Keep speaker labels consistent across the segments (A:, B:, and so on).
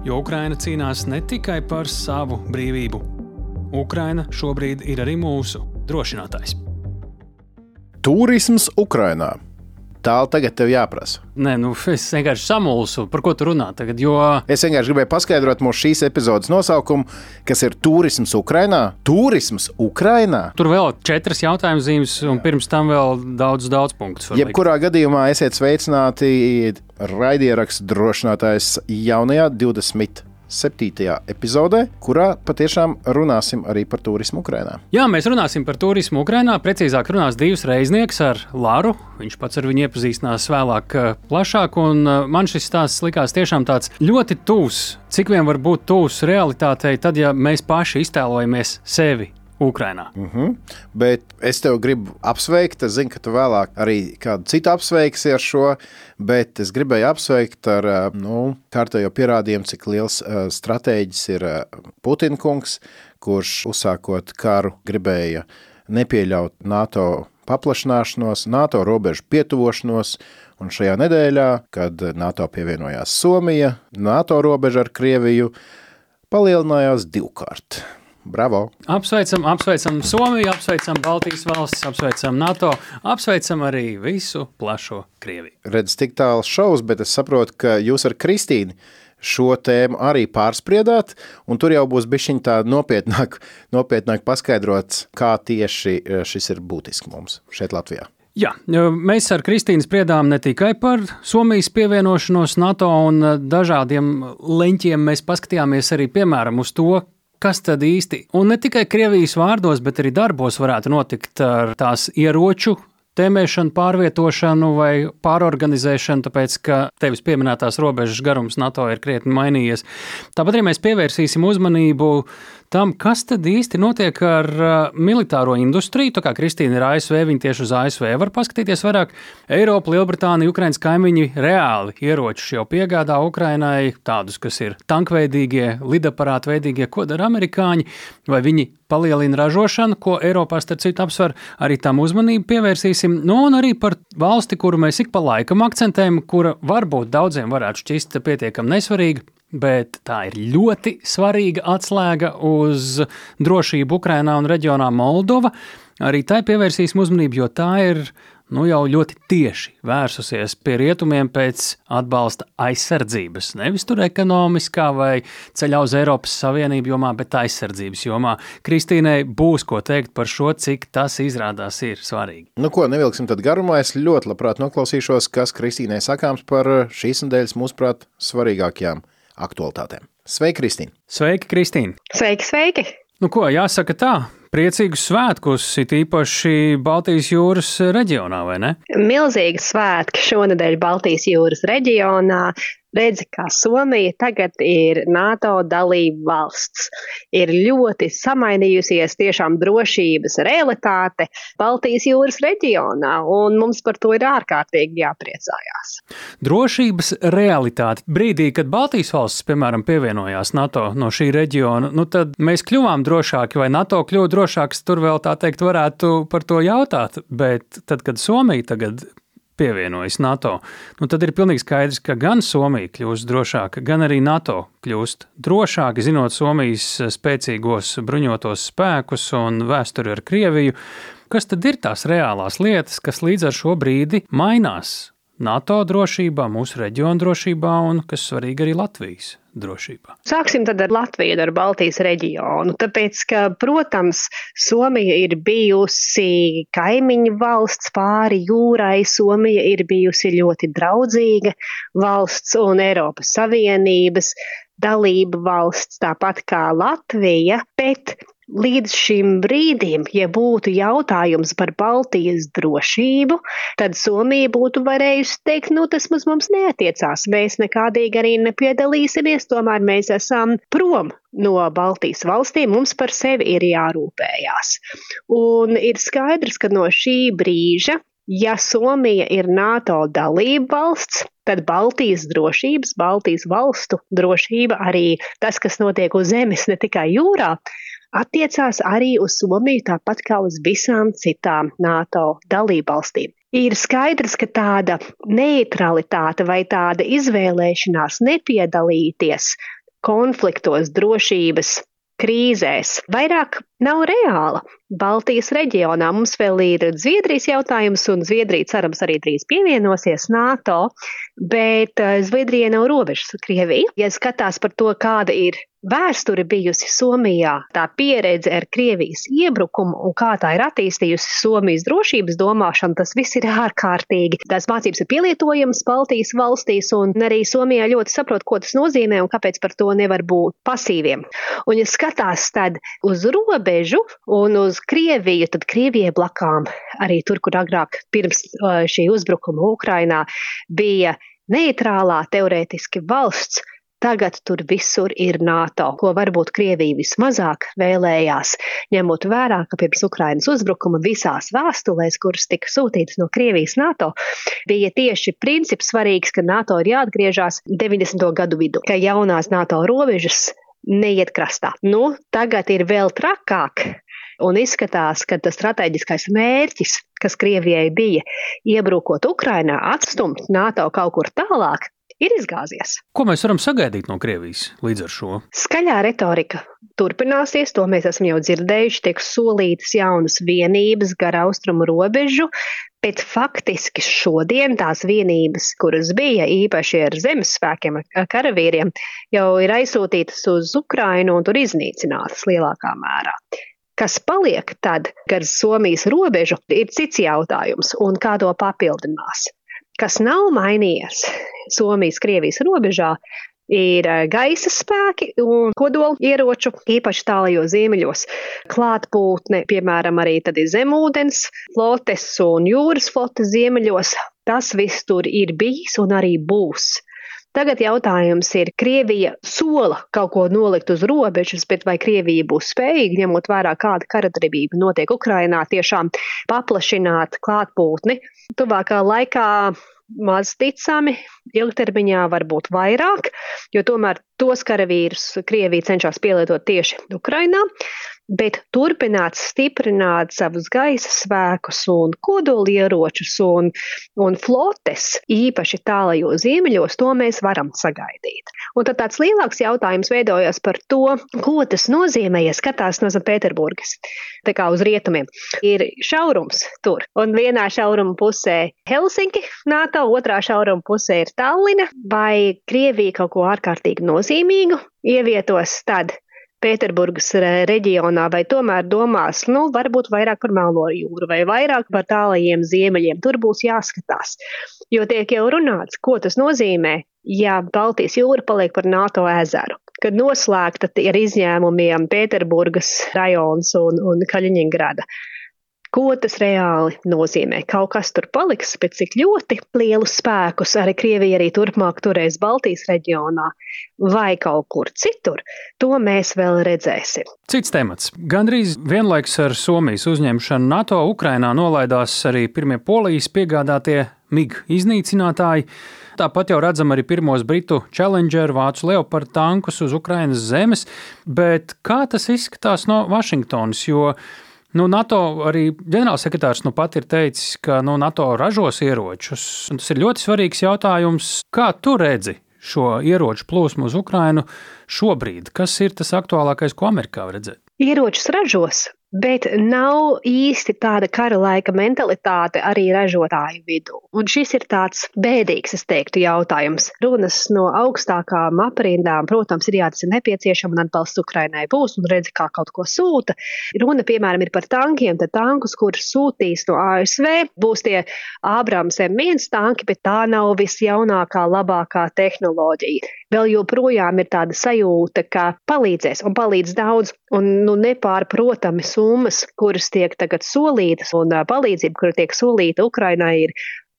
A: Jo Ukraina cīnās ne tikai par savu brīvību. Ukraina šobrīd ir arī mūsu drošinātājs.
B: Turisms Ukrajinā. Tālu tagad tev jāprasa.
A: Nē, nu, es vienkārši samulsu, par ko tu runā tagad. Jo...
B: Es vienkārši gribēju paskaidrot mūsu šīs epizodes nosaukumu, kas ir turisms Ukrajinā. Turisms Ukrajinā.
A: Tur vēl četras jautājumu zīmes, un pirms tam vēl daudz, daudz punktus.
B: Jebkurā gadījumā esiet sveicināti raidierakstu drošinātājs jaunajā 20 septītajā epizodē, kurā patiešām runāsim arī par turismu Ukrajinā.
A: Jā, mēs runāsim par turismu Ukrajinā. Precīzāk runās divs reiznieks ar Lāru. Viņš pats ar viņu iepazīstinās vēlāk eh, plašāk, eh, man šis stāsts likās tiešām tāds ļoti tūs. Cik vien var būt tūs realitātei, tad, ja mēs paši iztēlojamies sevi Ukrainā.
B: Mhm. -huh. Bet es tev gribu apsveikt. Es zinu, ka tu vēlāk arī kādu citu apsveiksi ar šo, bet es gribēju apsveikt ar nu, kārtējo pierādījumu, cik liels uh, stratēģis ir uh, Putinkungs, kurš uzsākot karu gribēja nepieļaut NATO paplašināšanos, NATO robežu pietuvošanos. Un šajā nedēļā, kad NATO pievienojās Somija, NATO robeža ar Krieviju palielinājās divkārt. Bravo!
A: Apsveicam, apsveicam Somiju, apsveicam Baltijas valstis, apsveicam NATO, apsveicam arī visu plašo Krieviju.
B: Redz, tik tāls šovs, bet es saprotu, ka jūs ar Kristīnu šo tēmu arī pārspriedāt, un tur jau būs bišķiņ tā nopietnāk, nopietnāk paskaidrots, kā tieši e, šis ir būtiski mums šeit Latvijā.
A: Jā, mēs ar Kristīnu spriedām ne tikai par Somijas pievienošanos NATO un e, dažādiem leņķiem, mēs paskatījāmies arī piemēram uz to, kas tad īsti, un ne tikai Krievijas vārdos, bet arī darbos varētu notikt ar tās ieroču tēmēšanu, pārvietošanu vai pārorganizēšanu, tāpēc ka tevis pieminētās robežas garums NATO ir krietni mainījies. Tāpat arī mēs pievērsīsim uzmanību tam, kas tad īsti notiek ar uh, militāro industriju. Tā kā Kristīna ir ASV, viņa tieši uz ASV var paskatīties vairāk. Eiropa, Lielbritānija, Ukraiņas kaimiņi reāli ieročus jau piegādā Ukrainai, tādus, kas ir tankveidīgie, lidaparātu veidīgie, ko dara amerikāņi, vai viņi palielina ražošanu, ko Eiropā starp citu apsver, arī tam uzmanību pievērsīsim. Nu, un arī par valsti, kuru mēs ik pa laikam akcentējam, kura varbūt daudziem varētu šķist pietiekami nesvarīga, bet tā ir ļoti svarīga atslēga uz drošību Ukrajinā un reģionā Moldova. Arī tai pievērsīsim uzmanību, jo tā ir nu, jau ļoti tieši vērsusies pie rietumiem pēc atbalsta aizsardzības. Nevis tur ekonomiskā vai ceļā uz Eiropas Savienību jomā, bet aizsardzības jomā. Kristīnai būs ko teikt par šo, cik tas izrādās ir svarīgi.
B: Nu, ko nevilksim tad garumā. Es ļoti labprāt noklausīšos, kas Kristīnai sakāms par šīs nedēļas, mūsuprāt, svarīgākajām aktualitātēm. Sveiki, Kristīne!
A: Sveiki, Kristīne!
C: Sveiki, sveiki!
A: Nu, ko jāsaka tā? Priecīgus svētkus, it īpaši Baltijas jūras reģionā, vai ne?
C: Milzīgi svētki šonadēļ Baltijas jūras reģionā redzi, kā Somija tagad ir NATO dalība valsts. Ir ļoti samainījusies tiešām drošības realitāte Baltijas jūras reģionā, un mums par to ir ārkārtīgi jāpriecājās.
A: Drošības realitāte. Brīdī, kad Baltijas valsts, piemēram, pievienojās NATO no šī reģiona, nu tad mēs kļuvām drošāki, vai NATO kļuva drošāks, tur vēl tā teikt varētu par to jautāt, bet tad, kad Somija tagad pievienojas NATO, nu tad ir pilnīgi skaidrs, ka gan Somija kļūst drošāka, gan arī NATO kļūst drošāka, zinot Somijas spēcīgos bruņotos spēkus un vēsturi ar Krieviju. Kas tad ir tās reālās lietas, kas līdz ar šo brīdi mainās NATO drošībā, mūsu reģiona drošībā un, kas svarīgi, arī Latvijas drošībā.
C: Sāksim tad ar Latviju, ar Baltijas reģionu. Tāpēc, ka, protams, Somija ir bijusi kaimiņu valsts pāri jūrai, Somija ir bijusi ļoti draudzīga valsts un Eiropas Savienības dalība valsts, tāpat kā Latvija, bet līdz šim brīdim, ja būtu jautājums par Baltijas drošību, tad Somija būtu varējusi teikt, nu tas mums, mums neatiecās, mēs nekādīgi arī nepiedalīsimies, tomēr mēs esam prom no Baltijas valstīm, mums par sevi ir jārūpējās. Un ir skaidrs, ka no šī brīža Ja Somija ir NATO dalība valsts, tad Baltijas drošības, Baltijas valstu drošība, arī tas, kas notiek uz zemes, ne tikai jūrā, attiecās arī uz Somiju, tāpat kā uz visām citām NATO dalībvalstīm. Ir skaidrs, ka tāda neutralitāte vai tāda izvēlēšanās nepiedalīties konfliktos, drošības krīzēs vairāk nav reāla. Baltijas reģionā mums vēl ir Zviedrijas jautājums, un Zviedrija cerams arī drīz pievienosies NATO, bet eh, Zviedrija nav robežas ar Krieviju. Ja skatās par to, kāda ir vēsture bijusi Somijā, tā pieredze ar Krievijas iebrukumu un kā tā ir attīstījusi Somijas drošības domāšanu, tas viss ir ārkārtīgi. Tās mācības ir pielietojamas Baltijas valstīs, un arī Somijā ļoti saprot, ko tas nozīmē un kāpēc par to nevar būt pasīviem. Un, ja skatās tad uz robežu un uz Krieviju, tad Krievijai blakām arī tur, kur agrāk pirms šī uzbrukuma Ukrainā bija neitrālā teorētiski valsts, Tagad tur visur ir NATO, ko varbūt Krievija vismazāk vēlējās, ņemot vērā, ka pirms Ukrainas uzbrukuma visās vēstulēs, kuras tika sūtītas no Krievijas NATO, bija tieši princips svarīgs, ka NATO ir jāatgriežas 90. gadu vidū, ka jaunās NATO robežas neiet krastā. Nu, tagad ir vēl trakāk. Un izskatās, ka tas strateģiskais mērķis, kas Krievijai bija iebrukot Ukrainā, atstumt NATO kaut kur tālāk, ir izgāzies.
A: Ko mēs varam sagaidīt no Krievijas līdz ar šo?
C: Skaļā retorika turpināsies, to mēs esam jau dzirdējuši, tiek solītas jaunas vienības gar austrumu robežu, bet faktiski šodien tās vienības, kuras bija īpaši ar zemes spēkiem, ar karavīriem, jau ir aizsūtītas uz Ukrainu un tur iznīcinātas lielākā mērā. Kas paliek tad, kad Somijas robežu, ir cits jautājums, un kā to papildinās. Kas nav mainījies Somijas-Krievijas robežā, ir eh, gaisa spēki un kodola ieroču, īpaši tālajos ziemeļos. Klātbūtne, piemēram, arī zemūdens flotes un jūras flotes ziemeļos. Tas viss tur ir bijis un arī būs. Tagad jautājums ir, Krievija sola kaut ko nolikt uz robežas, bet vai Krievija būs spējīga, ņemot vērā, kāda karadarbība notiek Ukrainā, tiešām paplašināt klātbūtni tuvākā laikā maz ticami, ilgtermiņā varbūt vairāk, jo tomēr tos karavīrus Krievija cenšas pielietot tieši Ukrainā bet turpināt stiprināt savus gaisa spēkus un kodolieročus un, un flotes, īpaši tālajos ziemeļos, to mēs varam sagaidīt. Un tad tāds lielāks jautājums veidojas par to, ko tas nozīmē, ja skatās no Pēterburgas, tā kā uz rietumiem. Ir šaurums tur, un vienā šauruma pusē Helsinki, NATO, otrā šauruma pusē ir Tallina, vai Krievija kaut ko ārkārtīgi nozīmīgu ievietos tad, Pēterburgas reģionā, vai tomēr domās, nu, varbūt vairāk par Melno jūru vai vairāk par tālajiem ziemeļiem. Tur būs jāskatās, jo tiek jau runāts, ko tas nozīmē, ja Baltijas jūra paliek par NATO ezeru. Kad noslēgta ar izņēmumiem Pēterburgas rajons un, un Kaļiņingrada. Ko tas reāli nozīmē? Kaut kas tur paliks, bet cik ļoti lielus spēkus arī Krievija arī turpmāk turēs Baltijas reģionā vai kaut kur citur, to mēs vēl redzēsim.
A: Cits temats. Gandrīz vienlaiks ar Somijas uzņemšanu NATO Ukrainā nolaidās arī pirmie polijas piegādātie MIG iznīcinātāji. Tāpat jau redzam arī pirmos britu Challenger vācu Leopard tankus uz Ukrainas zemes, bet kā tas izskatās no Vašingtonas? Jo Nu, NATO arī ģenerālsekretārs nu pat ir teicis, ka nu, NATO ražos ieročus. Tas ir ļoti svarīgs jautājums. Kā tu redzi šo ieroču plūsmu uz Ukrajinu šobrīd? Kas ir tas aktuālākais, ko Amerikā redzēt?
C: Ieročus ražos. Bet nav īsti tāda kara laika mentalitāte arī ražotāju vidū. Un šis ir tāds bēdīgs, es teiktu, jautājums. Runas no augstākām aprindām, protams, ir jā, tas ir nepieciešams un atbalsts Ukrainai būs un redzi, kā kaut ko sūta. Runa, piemēram, ir par tankiem, tad tankus, kurus sūtīs no ASV, būs tie Ābrams M1 tanki, bet tā nav visjaunākā, labākā tehnoloģija. Vēl joprojām ir tāda sajūta, ka palīdzēs un palīdz daudz un nu, nepārprotami summas, kuras tiek tagad solītas, un palīdzība, kura tiek solīta Ukrainai, ir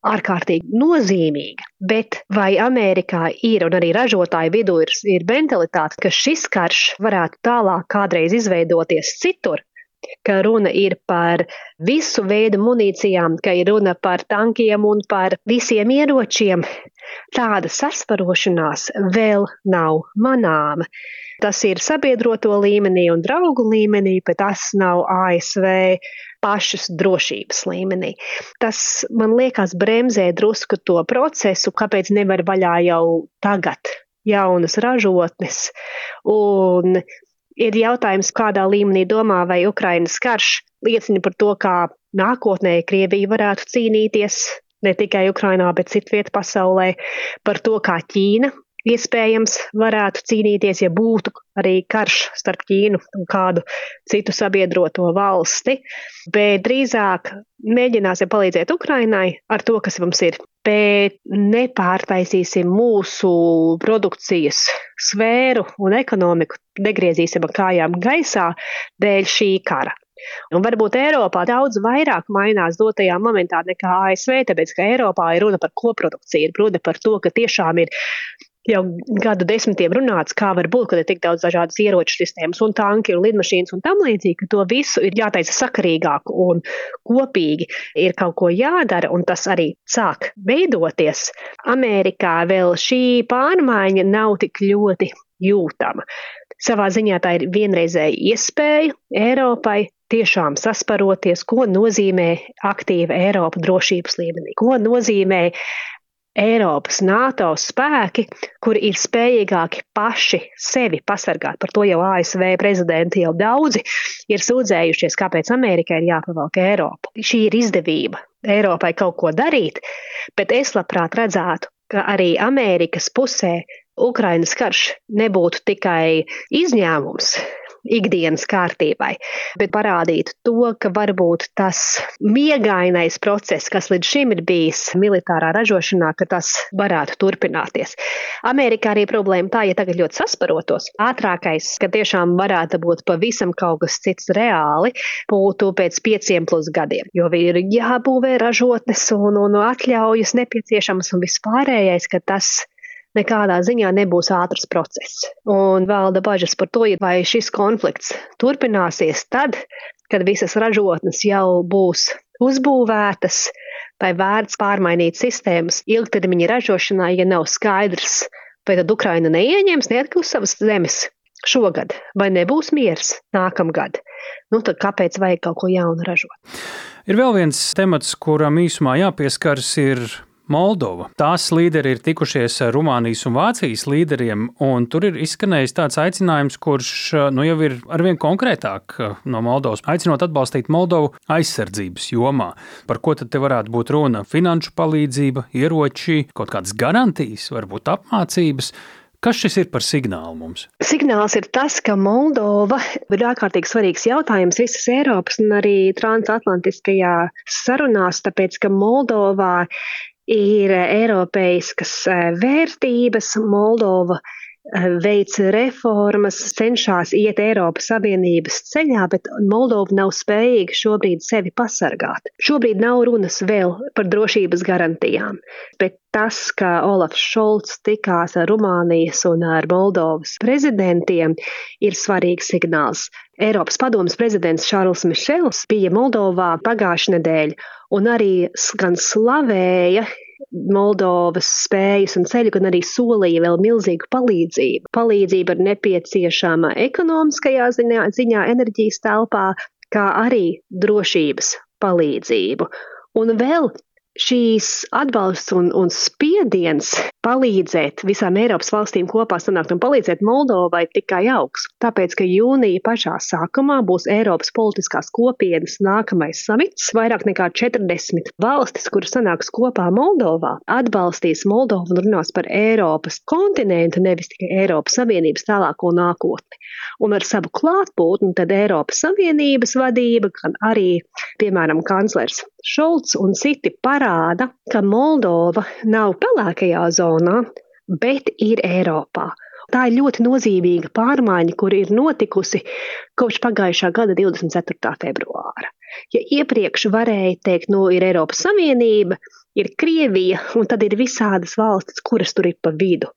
C: ārkārtīgi nozīmīga. Bet vai Amerikā ir un arī ražotāju vidū ir, ir mentalitāte, ka šis karš varētu tālāk kādreiz izveidoties citur? Ka runa ir par visu veidu munīcijām, ka ir runa par tankiem un par visiem ieročiem. Tāda sasparošanās vēl nav manāma. Tas ir sabiedroto līmenī un draugu līmenī, bet tas nav ASV pašas drošības līmenī. Tas man liekas bremzē drusku to procesu, kāpēc nevar vaļā jau tagad jaunas ražotnes. Un ir jautājums, kādā līmenī domā, vai Ukrainas karš liecina par to, kā nākotnē Krievija varētu cīnīties ne tikai Ukrainā, bet citviet pasaulē, par to, kā Ķīna iespējams varētu cīnīties, ja būtu arī karš starp Ķīnu un kādu citu sabiedroto valsti, bet drīzāk mēģināsim palīdzēt Ukrainai ar to, kas mums ir, bet nepārtaisīsim mūsu produkcijas sfēru un ekonomiku, negriezīsim kājām gaisā dēļ šī kara. Un varbūt Eiropā daudz vairāk mainās dotajā momentā nekā ASV, tāpēc ka Eiropā ir runa par koprodukciju, ir runa par to, ka tiešām ir jau gadu desmitiem runāts, kā var būt, ka ir tik daudz dažādas ieroču sistēmas un tanki un lidmašīnas un tam līdzīgi, ka to visu ir jātaisa sakarīgāk un kopīgi ir kaut ko jādara, un tas arī sāk veidoties. Amerikā vēl šī pārmaiņa nav tik ļoti jūtama. Savā ziņā tā ir vienreizēja iespēja Eiropai tiešām sasparoties, ko nozīmē aktīva Eiropa drošības līmenī, ko nozīmē Eiropas NATO spēki, kuri ir spējīgāki paši sevi pasargāt. Par to jau ASV prezidenti jau daudzi ir sūdzējušies, kāpēc Amerikai ir jāpavalk Eiropa. Šī ir izdevība Eiropai kaut ko darīt, bet es labprāt redzētu, ka arī Amerikas pusē Ukrainas karš nebūtu tikai izņēmums, ikdienas kārtībai, bet parādītu to, ka varbūt tas miegainais process, kas līdz šim ir bijis militārā ražošanā, ka tas varētu turpināties. Amerikā arī problēma tā, ja tagad ļoti sasparotos, ātrākais, ka tiešām varētu būt pavisam kaut kas cits reāli, būtu pēc pieciem plus gadiem, jo ir jābūvē ražotnes un, un atļaujas nepieciešamas un vispārējais, ka tas nekādā ziņā nebūs ātrs process. Un valda bažas par to, vai šis konflikts turpināsies tad, kad visas ražotnes jau būs uzbūvētas, vai vērts pārmainīt sistēmas ilgtermiņa ražošanā, ja nav skaidrs, vai tad Ukraina neieņems neatkarību savas zemes šogad, vai nebūs miers nākamgad. Nu, tad kāpēc vajag kaut ko jaunu ražot?
A: Ir vēl viens temats, kuram īsumā jāpieskaras, ir Moldova. Tās līderi ir tikušies ar Rumānijas un Vācijas līderiem, un tur ir izskanējis tāds aicinājums, kurš nu, jau ir arvien konkrētāk no Moldovas, aicinot atbalstīt Moldovu aizsardzības jomā. Par ko tad te varētu būt runa? Finanšu palīdzība, ieroči, kaut kādas garantijas, varbūt apmācības. Kas šis ir par signālu mums?
C: Signāls ir tas, ka Moldova ir ārkārtīgi svarīgs jautājums visas Eiropas un arī transatlantiskajā sarunās, tāpēc ka Moldovā ir eiropeiskas eh, vērtības. Moldova veic reformas, cenšas iet Eiropas Savienības ceļā, bet Moldova nav spējīga šobrīd sevi pasargāt. Šobrīd nav runas vēl par drošības garantijām, bet tas, ka Olafs Šolts tikās ar Rumānijas un ar Moldovas prezidentiem, ir svarīgs signāls. Eiropas padomas prezidents Šārls Mišels bija Moldovā pagājušajā nedēļā un arī gan slavēja Moldovas spējas un ceļu, gan arī solīja vēl milzīgu palīdzību. Palīdzība ir nepieciešama ekonomiskajā ziņā, ziņā enerģijas telpā, kā arī drošības palīdzību. Un vēl šīs atbalsts un, un spiediens palīdzēt visām Eiropas valstīm kopā sanākt un palīdzēt Moldovai tikai augs. Tāpēc, ka jūnija pašā sākumā būs Eiropas politiskās kopienas nākamais samits, vairāk nekā 40 valstis, kuras sanāks kopā Moldovā, atbalstīs Moldovu un runās par Eiropas kontinentu, nevis tikai Eiropas Savienības tālāko nākotni. Un ar savu klātbūtni tad Eiropas Savienības vadība, gan arī, piemēram, kanclers Šolts un citi parāda, ka Moldova nav pelēkajā zonā, bet ir Eiropā. Tā ir ļoti nozīmīga pārmaiņa, kur ir notikusi kopš pagājušā gada 24. februāra. Ja iepriekš varēja teikt, no nu, ir Eiropas Savienība, ir Krievija, un tad ir visādas valstis, kuras tur ir pa vidu.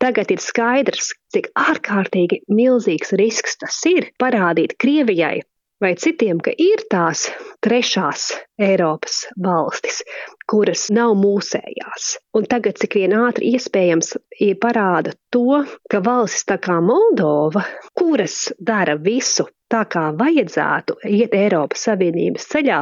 C: Tagad ir skaidrs, cik ārkārtīgi milzīgs risks tas ir parādīt Krievijai, vai citiem, ka ir tās trešās Eiropas valstis, kuras nav mūsējās. Un tagad, cik vien ātri iespējams, parāda to, ka valstis tā kā Moldova, kuras dara visu tā, kā vajadzētu iet Eiropas Savienības ceļā,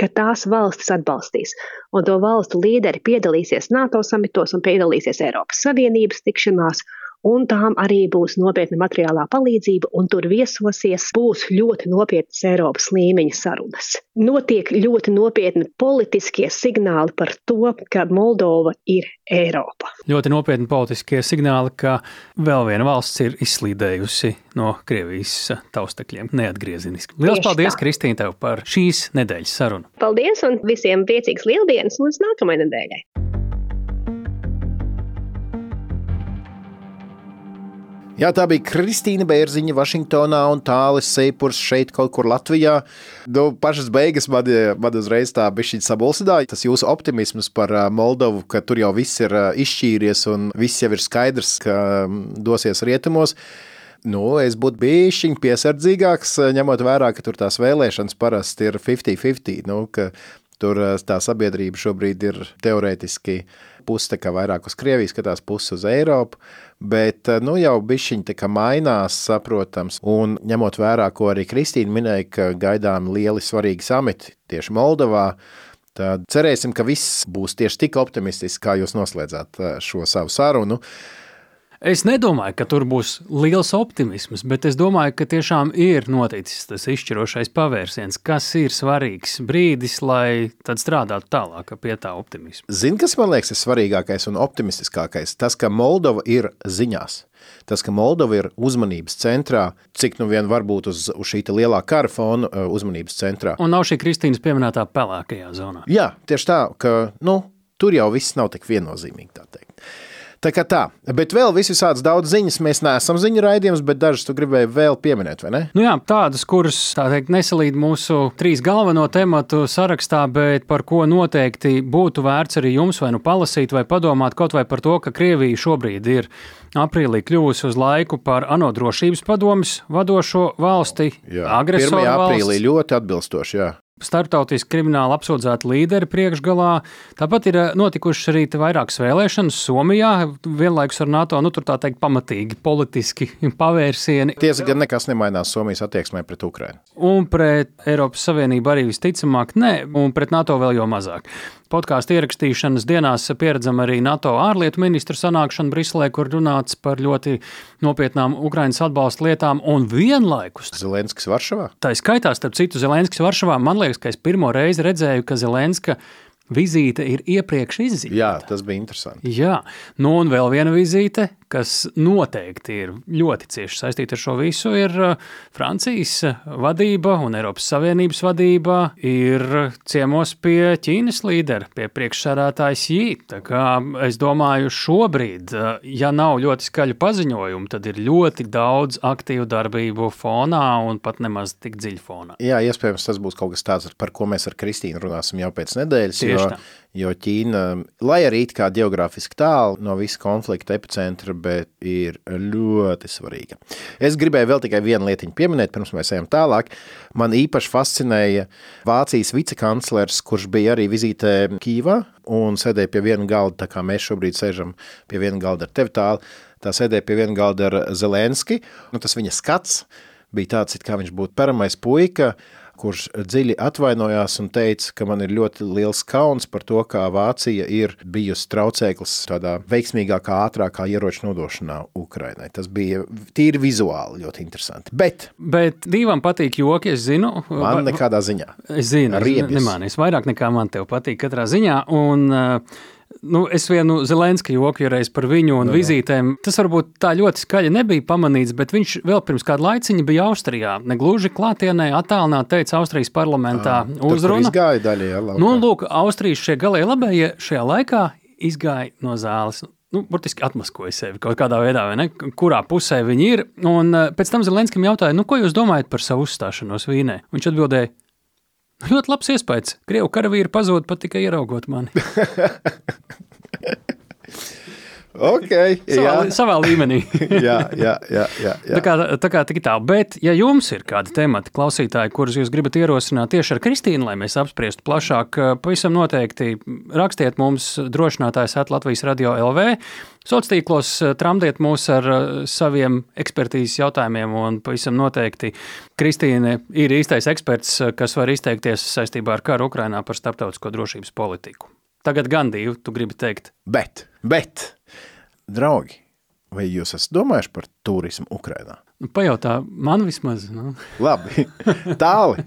C: ka tās valstis atbalstīs. Un to valstu līderi piedalīsies NATO samitos un piedalīsies Eiropas Savienības tikšanās un tām arī būs nopietna materiālā palīdzība, un tur viesosies būs ļoti nopietnas Eiropas līmeņa sarunas. Notiek ļoti nopietni politiskie signāli par to, ka Moldova ir Eiropa.
A: Ļoti nopietni politiskie signāli, ka vēl viena valsts ir izslīdējusi no Krievijas taustekļiem neatgriezeniski. Lielas Tieši paldies, tā. Kristīne, tev par šīs nedēļas sarunu.
C: Paldies un visiem priecīgs lieldienas līdz nākamajai nedēļai!
B: Jā, tā bija Kristīna Bērziņa, Vašingtonā un Tālis Seipurs šeit kaut kur Latvijā. Nu, pašas beigas man, man uzreiz tā bišķiņ sabulsidāja. Tas jūsu optimisms par Moldovu, ka tur jau viss ir izšķīries un viss jau ir skaidrs, ka dosies rietumos. Nu, es būtu bijis piesardzīgāks, ņemot vērā, ka tur tās vēlēšanas parasti ir 50-50. Nu, tur tā sabiedrība šobrīd ir teorētiski puse vairāk uz Krieviju, skatās pusi uz Eiropu bet eh, nu, jau bišķiņi mainās, saprotams. Un ņemot vērā, ko arī Kristīna minēja, ka gaidām lieli svarīgi samiti tieši Moldovā, tad cerēsim, ka viss būs tieši tik optimistisks, kā jūs noslēdzāt eh, šo savu sarunu.
A: Es nedomāju, ka tur būs liels optimisms, bet es domāju, ka tiešām ir noticis tas izšķirošais pavērsiens, kas ir svarīgs brīdis, lai tad strādātu tālāk pie tā optimisma.
B: Zini, kas man liekas ir svarīgākais un optimistiskākais? Tas, ka Moldova ir ziņās. Tas, ka Moldova ir uzmanības centrā, cik nu vien var būt uz, uz šī lielā kara fona uh, uzmanības centrā.
A: Un nav šī Kristīnas pieminētā pelēkajā zonā.
B: Jā, tieši tā, ka nu, tur jau viss nav tik viennozīmīgi, tā kā tā, bet vēl visādas daudz ziņas. Mēs neesam ziņu raidījums, bet dažas tu gribēji vēl pieminēt, vai ne?
A: Nu jā, tādas, kuras tā teikt, nesalīd mūsu trīs galveno tematu sarakstā, bet par ko noteikti būtu vērts arī jums vai nu palasīt, vai padomāt kaut vai par to, ka Krievija šobrīd ir aprīlī kļuvusi uz laiku par ANO drošības padomus vadošo valsti. Jā, agresoru
B: aprīlī valsts. ļoti atbilstoši. Jā
A: starptautiski krimināli apsūdzēti līderi priekšgalā. Tāpat ir eh, notikušas arī vairākas vēlēšanas Somijā, vienlaikus ar NATO, nu tā teikt, pamatīgi politiski pavērsieni.
B: Tiesa gan nekas nemainās Somijas attieksmē pret Ukrainu.
A: Un pret Eiropas Savienību arī visticamāk nē, un pret NATO vēl jau mazāk podkāstu ierakstīšanas dienās pieredzam arī NATO ārlietu ministru sanākšanu Briselē, kur runāts par ļoti nopietnām Ukraiņas atbalsta lietām un vienlaikus.
B: Zelenskis Varšavā?
A: Tā skaitā, starp citu, Zelenskis Varšavā. Man liekas, ka es pirmo reizi redzēju, ka Zelenska vizīte ir iepriekš izzīmēta.
B: Jā, tas bija interesanti.
A: Jā, nu un vēl viena vizīte, kas noteikti ir ļoti cieši saistīta ar šo visu, ir uh, Francijas vadība un Eiropas Savienības vadība ir ciemos pie Ķīnas līdera, pie priekšsēdētājas Jī. Tā kā es domāju, šobrīd, uh, ja nav ļoti skaļu paziņojumu, tad ir ļoti daudz aktīvu darbību fonā un pat nemaz tik dziļi fonā.
B: Jā, iespējams, tas būs kaut kas tāds, par ko mēs ar Kristīnu runāsim jau pēc nedēļas. Tieši jo, tā. jo Ķīna, lai arī it kā geogrāfiski tālu no visa konflikta epicentra, bet ir ļoti svarīga. Es gribēju vēl tikai vienu lietiņu pieminēt, pirms mēs ejam tālāk. Man īpaši fascinēja Vācijas vicekanclers, kurš bija arī vizītē Kīvā un sēdēja pie viena galda, tā kā mēs šobrīd sēžam pie viena galda ar tevi tālu. Tā sēdēja pie viena galda ar Zelenski, nu, tas viņa skats bija tāds, it kā viņš būtu paramais puika, kurš dziļi atvainojās un teica, ka man ir ļoti liels kauns par to, kā Vācija ir bijusi traucēklis tādā veiksmīgākā, ātrākā ieroču nodošanā Ukrainai. Tas bija tīri vizuāli ļoti interesanti. Bet,
A: Bet divam patīk joki, es zinu.
B: man nekādā ziņā.
A: Es zinu,
B: Riebis.
A: nemānīs vairāk nekā man tev patīk katrā ziņā. Un, uh, Nu, es vienu Zelenska joku reiz par viņu un vizītēm. Tas varbūt tā ļoti skaļi nebija pamanīts, bet viņš vēl pirms kāda laiciņa bija Austrijā. Negluži klātienē, attālināti teica Austrijas parlamentā uzrunu.
B: Gāja daļai.
A: Nu, lūk, Austrijas šie galēji labējie šajā laikā izgāja no zāles. Nu, burtiski atmaskoja sevi kaut kādā veidā, ne? Kurā pusē viņi ir. Un pēc tam Zelenskam jautāja, nu, ko jūs domājat par savu uzstāšanos Vīnē? Viņš atbildēja, ļoti labs iespējas. Krievu karavīri pazūd pat tikai ieraugot mani.
B: okay,
A: Savā,
B: jā,
A: savā līmenī.
B: jā, jā, jā, jā,
A: Tā
B: jā.
A: kā, tā kā tik tālu. Bet, ja jums ir kādi temati, klausītāji, kurus jūs gribat ierosināt tieši ar Kristīnu, lai mēs apspriestu plašāk, pavisam noteikti rakstiet mums drošinātājs at Latvijas radio LV. Sociālos tīklos tramdiet mūs ar eh, saviem ekspertīzes jautājumiem, un pavisam noteikti Kristīne ir īstais eksperts, eh, kas var izteikties saistībā ar karu Ukrainā par starptautisko drošības politiku. Tagad gan divi, tu gribi teikt,
B: Bet, bet, draugi, vai jūs esat domājuši par turismu Ukrainā?
A: nu, pajautā man vismaz. Nu.
B: Labi, tāli.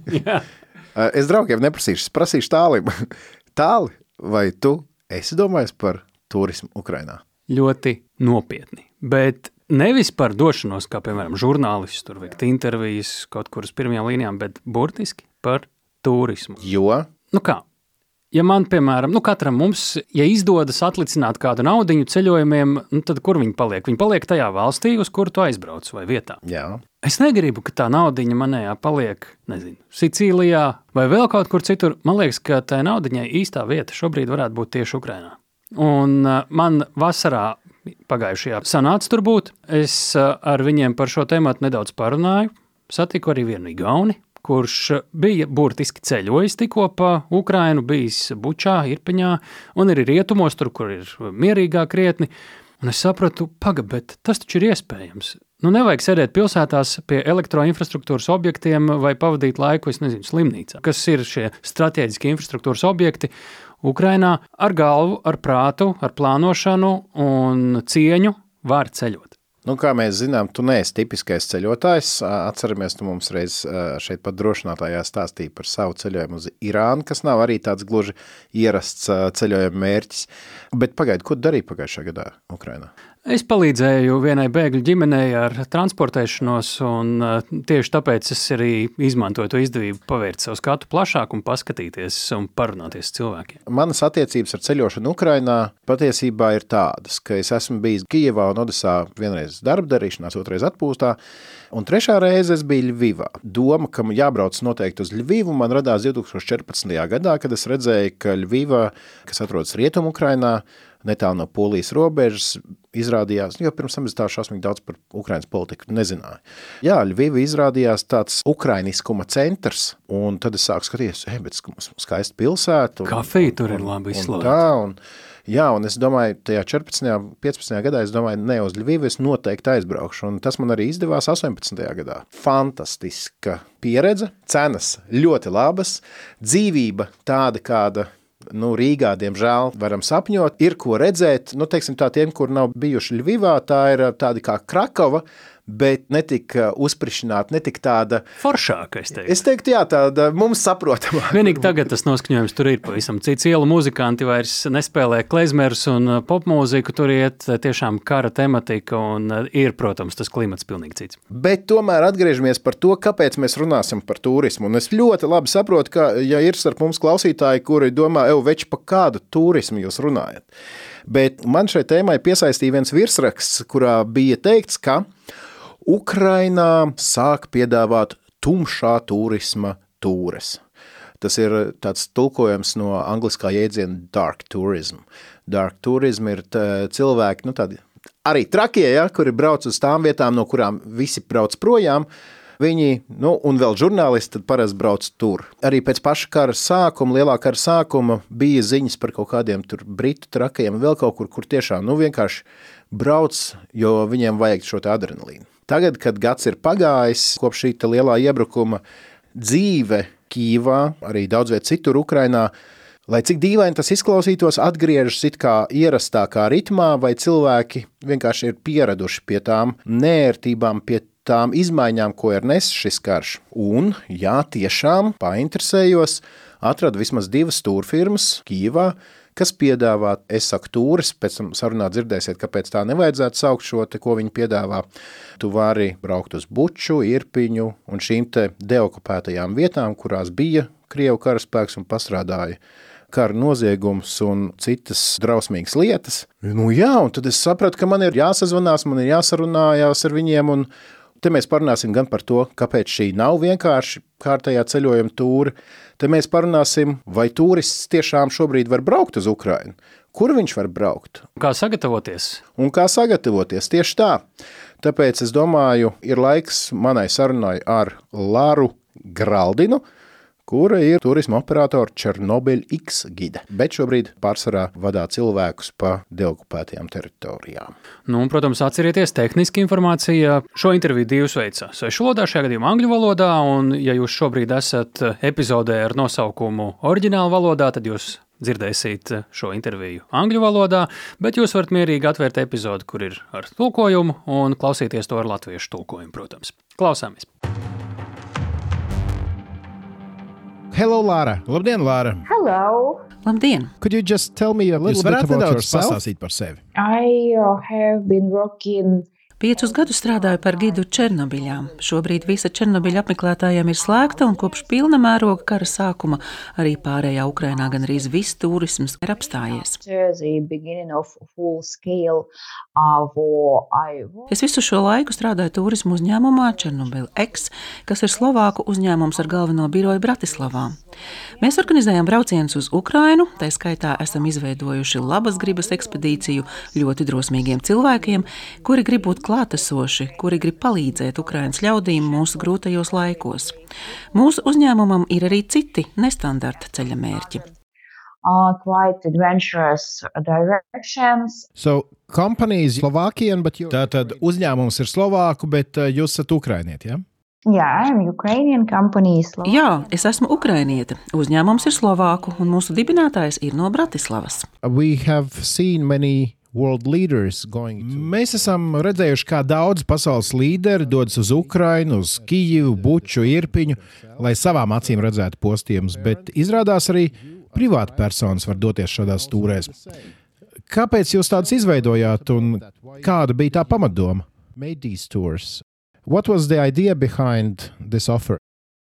B: Es draugiem neprasīšu, es prasīšu tālim. Tāli, vai tu esi domājis par turismu Ukrainā?
A: ļoti nopietni. Bet nevis par došanos, kā piemēram žurnālists, tur veikt intervijas kaut kur uz pirmajām līnijām, bet burtiski par turismu.
B: Jo,
A: Nu kā? Ja man, piemēram, nu katram mums, ja izdodas atlicināt kādu naudu ceļojumiem, nu tad kur viņi paliek? Viņi paliek tajā valstī, uz kuru tu aizbrauc vai vietā.
B: jā,
A: Es negribu, ka tā naudiņa manējā paliek, nezinu, Sicīlijā vai vēl kaut kur citur. Man liekas, ka tai naudiņai īstā vieta šobrīd varētu būt tieši Ukrainā. Un uh, man vasarā pagājušajā sanāca tur būt. Es uh, ar viņiem par šo tēmu nedaudz parunāju. Satiku arī vienu Igauni, kurš bija burtiski ceļojis tikko pa Ukrainu, bijis Bučā, Irpiņā un arī rietumos, tur, kur ir mierīgāk krietni. Un es sapratu, pagaidi, bet tas taču ir iespējams. Nu, nevajag sēdēt pilsētās pie elektroinfrastruktūras objektiem vai pavadīt laiku, es nezinu, slimnīcā. Kas ir šie strateģiskie infrastruktūras objekti? Ukrainā ar galvu, ar prātu, ar plānošanu un cieņu var ceļot.
B: Nu, kā mēs zinām, tu neesi tipiskais ceļotājs. Atceramies, tu mums reiz šeit pat drošinātājā stāstīja par savu ceļojumu uz Irānu, kas nav arī tāds gluži ierasts ceļojuma mērķis. Bet pagaidi, ko darīja pagājušā gadā Ukrainā?
A: Es palīdzēju vienai bēgļu ģimenei ar transportēšanos, un uh, tieši tāpēc es arī izmantoju to izdevību pavērt savu skatu plašāk un paskatīties un parunāties ar cilvēkiem.
B: Manas attiecības ar ceļošanu Ukrainā patiesībā ir tādas, ka es esmu bijis Kijevā un Odesā vienreiz darba darīšanās, otrais atpūstā, un trešā reize es biju Ļvivā. Doma, ka jābrauc noteikti uz Ļvivu, man radās 2014. gadā, kad es redzēju, ka Ļviva, kas atrodas Rietumu Ukrainā, netālu no polijas robežas, izrādījās, jo pirms tam es tā šausmīgi daudz par Ukrainas politiku nezināju. Jā, Ļviva izrādījās tāds ukrainiskuma centrs, un tad es sāku skatīties, ej, bet skaista pilsēta. un-
A: Kafija tur ir
B: un-
A: labi
B: un
A: izslavēta.
B: Tā, un, jā, un es domāju, tajā 14. 15. gadā, es domāju, ne uz Ļvivu es noteikti aizbraukšu, un tas man arī izdevās 18. gadā. Fantastiska pieredze, cenas ļoti labas, dzīvība tāda, kāda nu, Rīgā, diemžēl, varam sapņot. Ir ko redzēt, nu, teiksim, tā tiem, kur nav bijuši Ļuvivā, tā ir tāda kā Krakova, bet ne tik uh, uzsprišināta, ne tik tāda,
A: Foršākais teiktu.
B: es teiktu, jā, tāda mums saprotama.
A: Vienīgi tagad tas noskaņojums tur ir pavisam cits. Ielu muzikanti vairs nespēlē klezmerus un uh, popmūziku, tur iet tiešām kara tematika un uh, ir, protams, tas klimats pilnīgi cits.
B: Bet tomēr atgriežamies par to, kāpēc mēs runāsim par turismu. Un es ļoti labi saprotu, ka, ja ir starp mums klausītāji, kuri domā, ej, veči, par kādu turismu jūs runājat. Bet man šai tēmai piesaistīja viens virsraksts, kurā bija teikts, ka Ukrainā sāk piedāvāt tumšā turisma tūres. Tas ir tāds tulkojums no angliskā jēdziena dark tourism. Dark tourism ir cilvēki, nu tādi arī trakie, ja, kuri brauc uz tām vietām, no kurām visi brauc projām. Viņi, nu, un vēl žurnālisti, parasti brauc tur. Arī pēc paša kara sākuma, lielā kara sākuma, bija ziņas par kaut kādiem tur britu trakajiem, vēl kaut kur, kur tiešām, nu, vienkārši brauc, jo viņiem vajag šo adrenalīnu. Tagad, kad gads ir pagājis kopš šī lielā iebrukuma, dzīve Kīvā, arī daudz vietā citur Ukrainā, lai cik dīvaini tas izklausītos, atgriežas it kā ierastākā ritmā, vai cilvēki vienkārši ir pieraduši pie tām nērtībām, pie tām izmaiņām, ko ir nesis šis karš. Un, jā, tiešām painteresējos, atradu vismaz divas stūrfirmas Kīvā, kas piedāvā, es saku, tūris, pēc tam sarunā dzirdēsiet, kāpēc tā nevajadzētu saukt šo, te, ko viņi piedāvā. Tu vari braukt uz Buču, Irpiņu un šīm te deokupētajām vietām, kurās bija Krievu karaspēks un pastrādāja kara noziegums un citas drausmīgas lietas. Nu jā, un tad es sapratu, ka man ir jāsazvanās, man ir jāsarunājās ar viņiem, un Te mēs parunāsim gan par to, kāpēc šī nav vienkārši kārtējā ceļojuma tūri. Te mēs parunāsim, vai turists tiešām šobrīd var braukt uz Ukrajinu. Kur viņš var braukt?
A: Kā sagatavoties?
B: Un kā sagatavoties tieši tā. Tāpēc es domāju, ir laiks manai sarunai ar Lāru Graldinu, kura ir turisma operatora Černobiļa X gide, bet šobrīd pārsvarā vadā cilvēkus pa deokupētajām teritorijām.
A: Nu, un, protams, atcerieties, tehniski informācija šo interviju divas veidā. Svešu valodā, šajā gadījumā angļu valodā, un ja jūs šobrīd esat epizodē ar nosaukumu oriģināla valodā, tad jūs dzirdēsiet šo interviju angļu valodā, bet jūs varat mierīgi atvērt epizodi, kur ir ar tulkojumu, un klausīties to ar latviešu tulkojumu, protams. Klausāmies!
B: Hello, Lāra! Labdien, Lāra!
D: Hello!
E: Labdien!
B: Could you just tell me a little bit about yourself? pastāstīt par sevi?
D: I uh, have been working
E: Piecus gadus strādāju par gidu Černobiļā. Šobrīd visa Černobiļa apmeklētājiem ir slēgta, un kopš pilna mēroga kara sākuma arī pārējā Ukrainā gan arī viss turisms ir apstājies. Es visu šo laiku strādāju turismu uzņēmumā Černobiļa X, kas ir Slovāku uzņēmums ar galveno biroju Bratislavā. Mēs organizējam braucienus uz Ukrainu, tā skaitā esam izveidojuši labas gribas ekspedīciju ļoti drosmīgiem cilvēkiem, kuri grib būt klātesoši, kuri grib palīdzēt Ukraiņas ļaudīm mūsu grūtajos laikos. Mūsu uzņēmumam ir arī citi nestandarta ceļa mērķi.
D: Uh, quite adventurous directions.
B: So, companies Slovakian, but you... Tātad uzņēmums ir Slovāku, bet uh, jūs esat Ukrainieti, ja?
D: Jā,
E: Jā, es esmu Ukrainiete. Uzņēmums ir Slovāku, un mūsu dibinātājs ir no Bratislavas.
B: Many Mēs esam redzējuši, kā daudz pasaules līderi dodas uz Ukrajinu, uz Kijivu, Buču, Irpiņu, lai savām acīm redzētu postījumus, bet izrādās arī privāti personas var doties šādās stūrēs. Kāpēc jūs tādas izveidojāt un kāda bija tā pamatdoma? What was the idea behind this offer?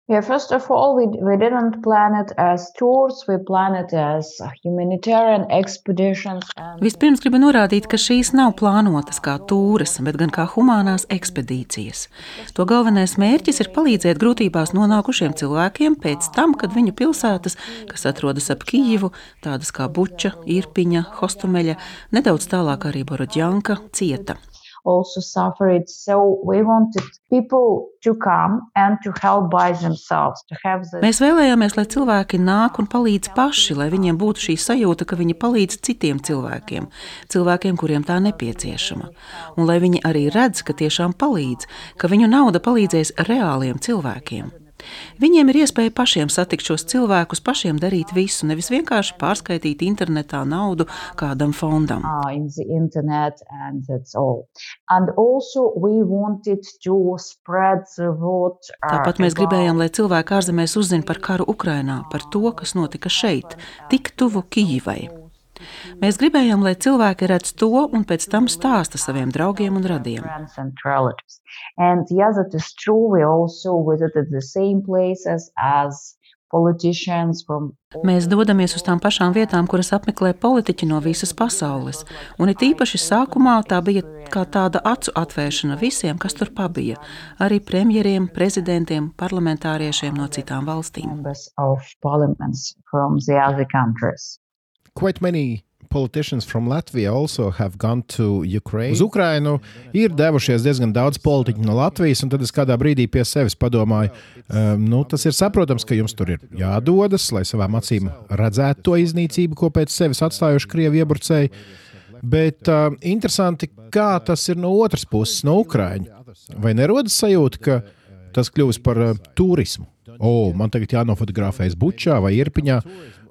D: Yeah, first of all, we, we didn't plan it as tours, we planned it as humanitarian expeditions. And...
E: Vispirms gribu norādīt, ka šīs nav plānotas kā tūres, bet gan kā humanās ekspedīcijas. To galvenais mērķis ir palīdzēt grūtībās nonākušiem cilvēkiem pēc tam, kad viņu pilsētas, kas atrodas ap Kijivu, tādas kā Buča, Irpiņa, Hostumeļa, nedaudz tālāk arī Borodjanka, cieta
D: also suffered. So we wanted people to come and to help by themselves. To
E: the... Mēs vēlējāmies, lai cilvēki nāk un palīdz paši, lai viņiem būtu šī sajūta, ka viņi palīdz citiem cilvēkiem, cilvēkiem, kuriem tā nepieciešama. Un lai viņi arī redz, ka tiešām palīdz, ka viņu nauda palīdzēs reāliem cilvēkiem. Viņiem ir iespēja pašiem satikt šos cilvēkus, pašiem darīt visu, nevis vienkārši pārskaitīt internetā naudu kādam fondam.
D: Ah,
E: Tāpat mēs gribējām, lai cilvēki ārzemēs uzzina par karu Ukrainā, par to, kas notika šeit, tik tuvu Kijivai. Mēs gribējām, lai cilvēki redz to un pēc tam stāsta saviem draugiem un radiem. Mēs dodamies uz tām pašām vietām, kuras apmeklē politiķi no visas pasaules. Un it īpaši sākumā tā bija kā tāda acu atvēršana visiem, kas tur pabija. Arī premjeriem, prezidentiem, parlamentāriešiem no citām valstīm
B: quite many politicians from Latvia also have gone to Ukraine. Uz Ukrainu ir devušies diezgan daudz politiķu no Latvijas, un tad es kādā brīdī pie sevis padomāju, um, nu, tas ir saprotams, ka jums tur ir jādodas, lai savām acīm redzētu to iznīcību, ko pēc sevis atstājuši Krievi iebrucēji. Bet uh, interesanti, kā tas ir no otras puses, no Ukraiņa. vai nerodas sajūta, ka tas kļūst par uh, turismu? O, man tagad jānofotografējas Bučā vai Irpiņā,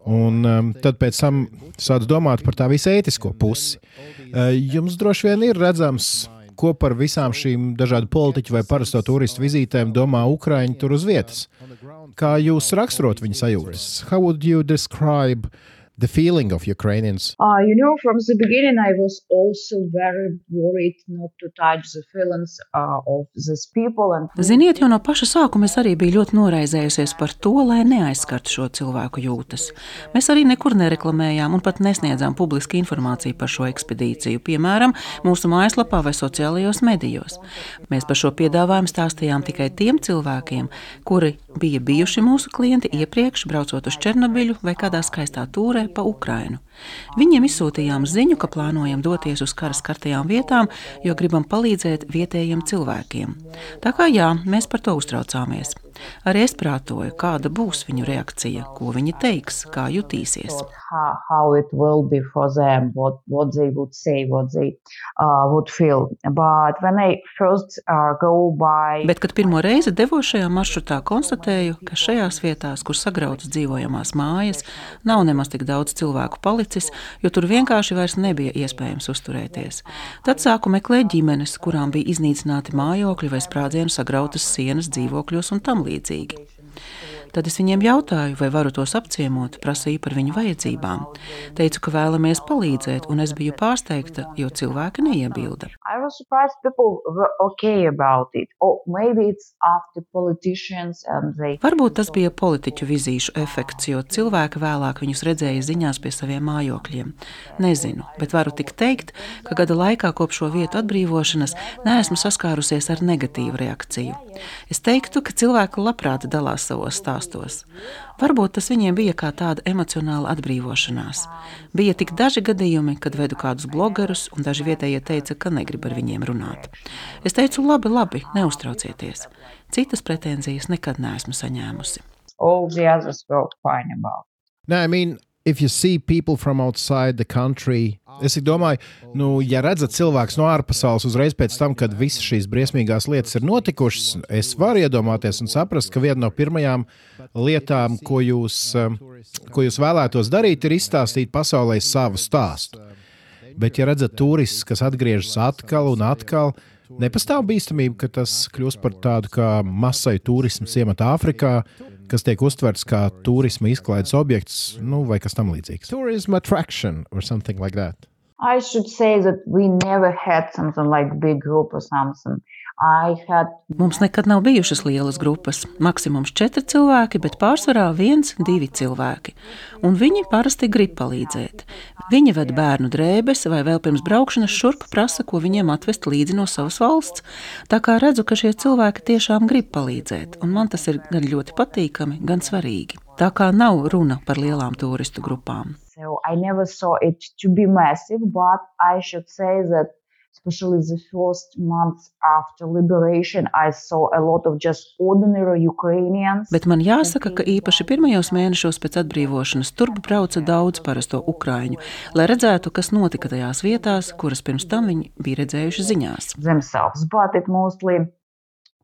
B: un um, tad pēc tam sāc domāt par tā visu ētisko pusi. Uh, jums droši vien ir redzams, ko par visām šīm dažādu politiķu vai parasto turistu vizītēm domā Ukraiņi tur uz vietas. Kā jūs raksturot viņu sajūtas? How would you describe the feeling of Ukrainians?
D: Uh, you know, from the beginning, I was also very worried not to touch the feelings uh, of these people. And
E: Ziniet, jau no paša sākuma es arī biju ļoti noraizējusies par to, lai neaizskartu šo cilvēku jūtas. Mēs arī nekur nereklamējām un pat nesniedzām publiski informāciju par šo ekspedīciju, piemēram, mūsu mājaslapā vai sociālajos medijos. Mēs par šo piedāvājumu stāstījām tikai tiem cilvēkiem, kuri bija bijuši mūsu klienti iepriekš, braucot uz Černobiļu vai kādā skaistā tūrē pa Ukrainu. Viņiem izsūtījām ziņu, ka plānojam doties uz kara skartajām vietām, jo gribam palīdzēt vietējiem cilvēkiem. Tā kā jā, mēs par to uztraucāmies. Arī es prātoju, kāda būs viņu reakcija, ko viņi teiks, kā jutīsies. Bet, kad pirmo reizi devos šajā maršrutā, konstatēju, ka šajās vietās, kur sagrautas dzīvojamās mājas, nav nemaz tik daudz cilvēku palicis, jo tur vienkārši vairs nebija iespējams uzturēties. Tad sāku meklēt ģimenes, kurām bija iznīcināti mājokļi vai sprādzienu sagrautas sienas dzīvokļos un tam līdzīgi. Tad es viņiem jautāju, vai varu tos apciemot, prasīju par viņu vajadzībām. Teicu, ka vēlamies palīdzēt, un es biju pārsteigta, jo cilvēki neiebilda.
D: Okay they
E: Varbūt tas bija politiķu vizīšu efekts, jo cilvēki vēlāk viņus redzēja ziņās pie saviem mājokļiem. Nezinu, bet varu tik teikt, ka gada laikā kopš šo vietu atbrīvošanas neesmu saskārusies ar negatīvu reakciju. Es teiktu, ka cilvēki labprāt dalās savos stāstos. Varbūt tas viņiem bija kā tāda emocionāla atbrīvošanās. Bija tik daži gadījumi, kad vedu kādus blogerus, un daži vietējie teica, ka negrib ar viņiem runāt. Es teicu, labi, labi, neuztraucieties. Citas pretenzijas nekad neesmu saņēmusi.
D: all the others were fine about.
B: Nē, I mean, if you see people from outside the country, es domāju, nu, ja redzat cilvēks no ārpasaules uzreiz pēc tam, kad visas šīs briesmīgās lietas ir notikušas, es varu iedomāties un saprast, ka viena no pirmajām lietām, ko jūs, um, ko jūs vēlētos darīt, ir izstāstīt pasaulē savu stāstu. Bet, ja redzat turistus, kas atgriežas atkal un atkal, nepastāv bīstamība, ka tas kļūs par tādu kā masai turismu ciemata Āfrikā, kas tiek uztverts kā turisma izklaides objekts, nu, vai kas tam līdzīgs. Tourism attraction or something like that.
D: I should say that we never had something like big group or something. Had
E: Mums nekad nav bijušas lielas grupas, maksimums četri cilvēki, bet pārsvarā viens, divi cilvēki. Un viņi parasti grib palīdzēt. Viņi ved bērnu drēbes vai vēl pirms braukšanas šurp prasa, ko viņiem atvest līdzi no savas valsts. Tā kā redzu, ka šie cilvēki tiešām grib palīdzēt, un man tas ir gan ļoti patīkami, gan svarīgi. Tā kā nav runa par lielām turistu grupām.
D: So I never saw it to be massive, but I should say that especially the first months after liberation, I saw a lot of just ordinary Ukrainians.
E: Bet man jāsaka, ka īpaši pirmajos mēnešos pēc atbrīvošanas turp brauca daudz parasto ukrāņu, lai redzētu, kas notika tajās vietās, kuras pirms tam viņi bija redzējuši ziņās.
D: themselves, but it mostly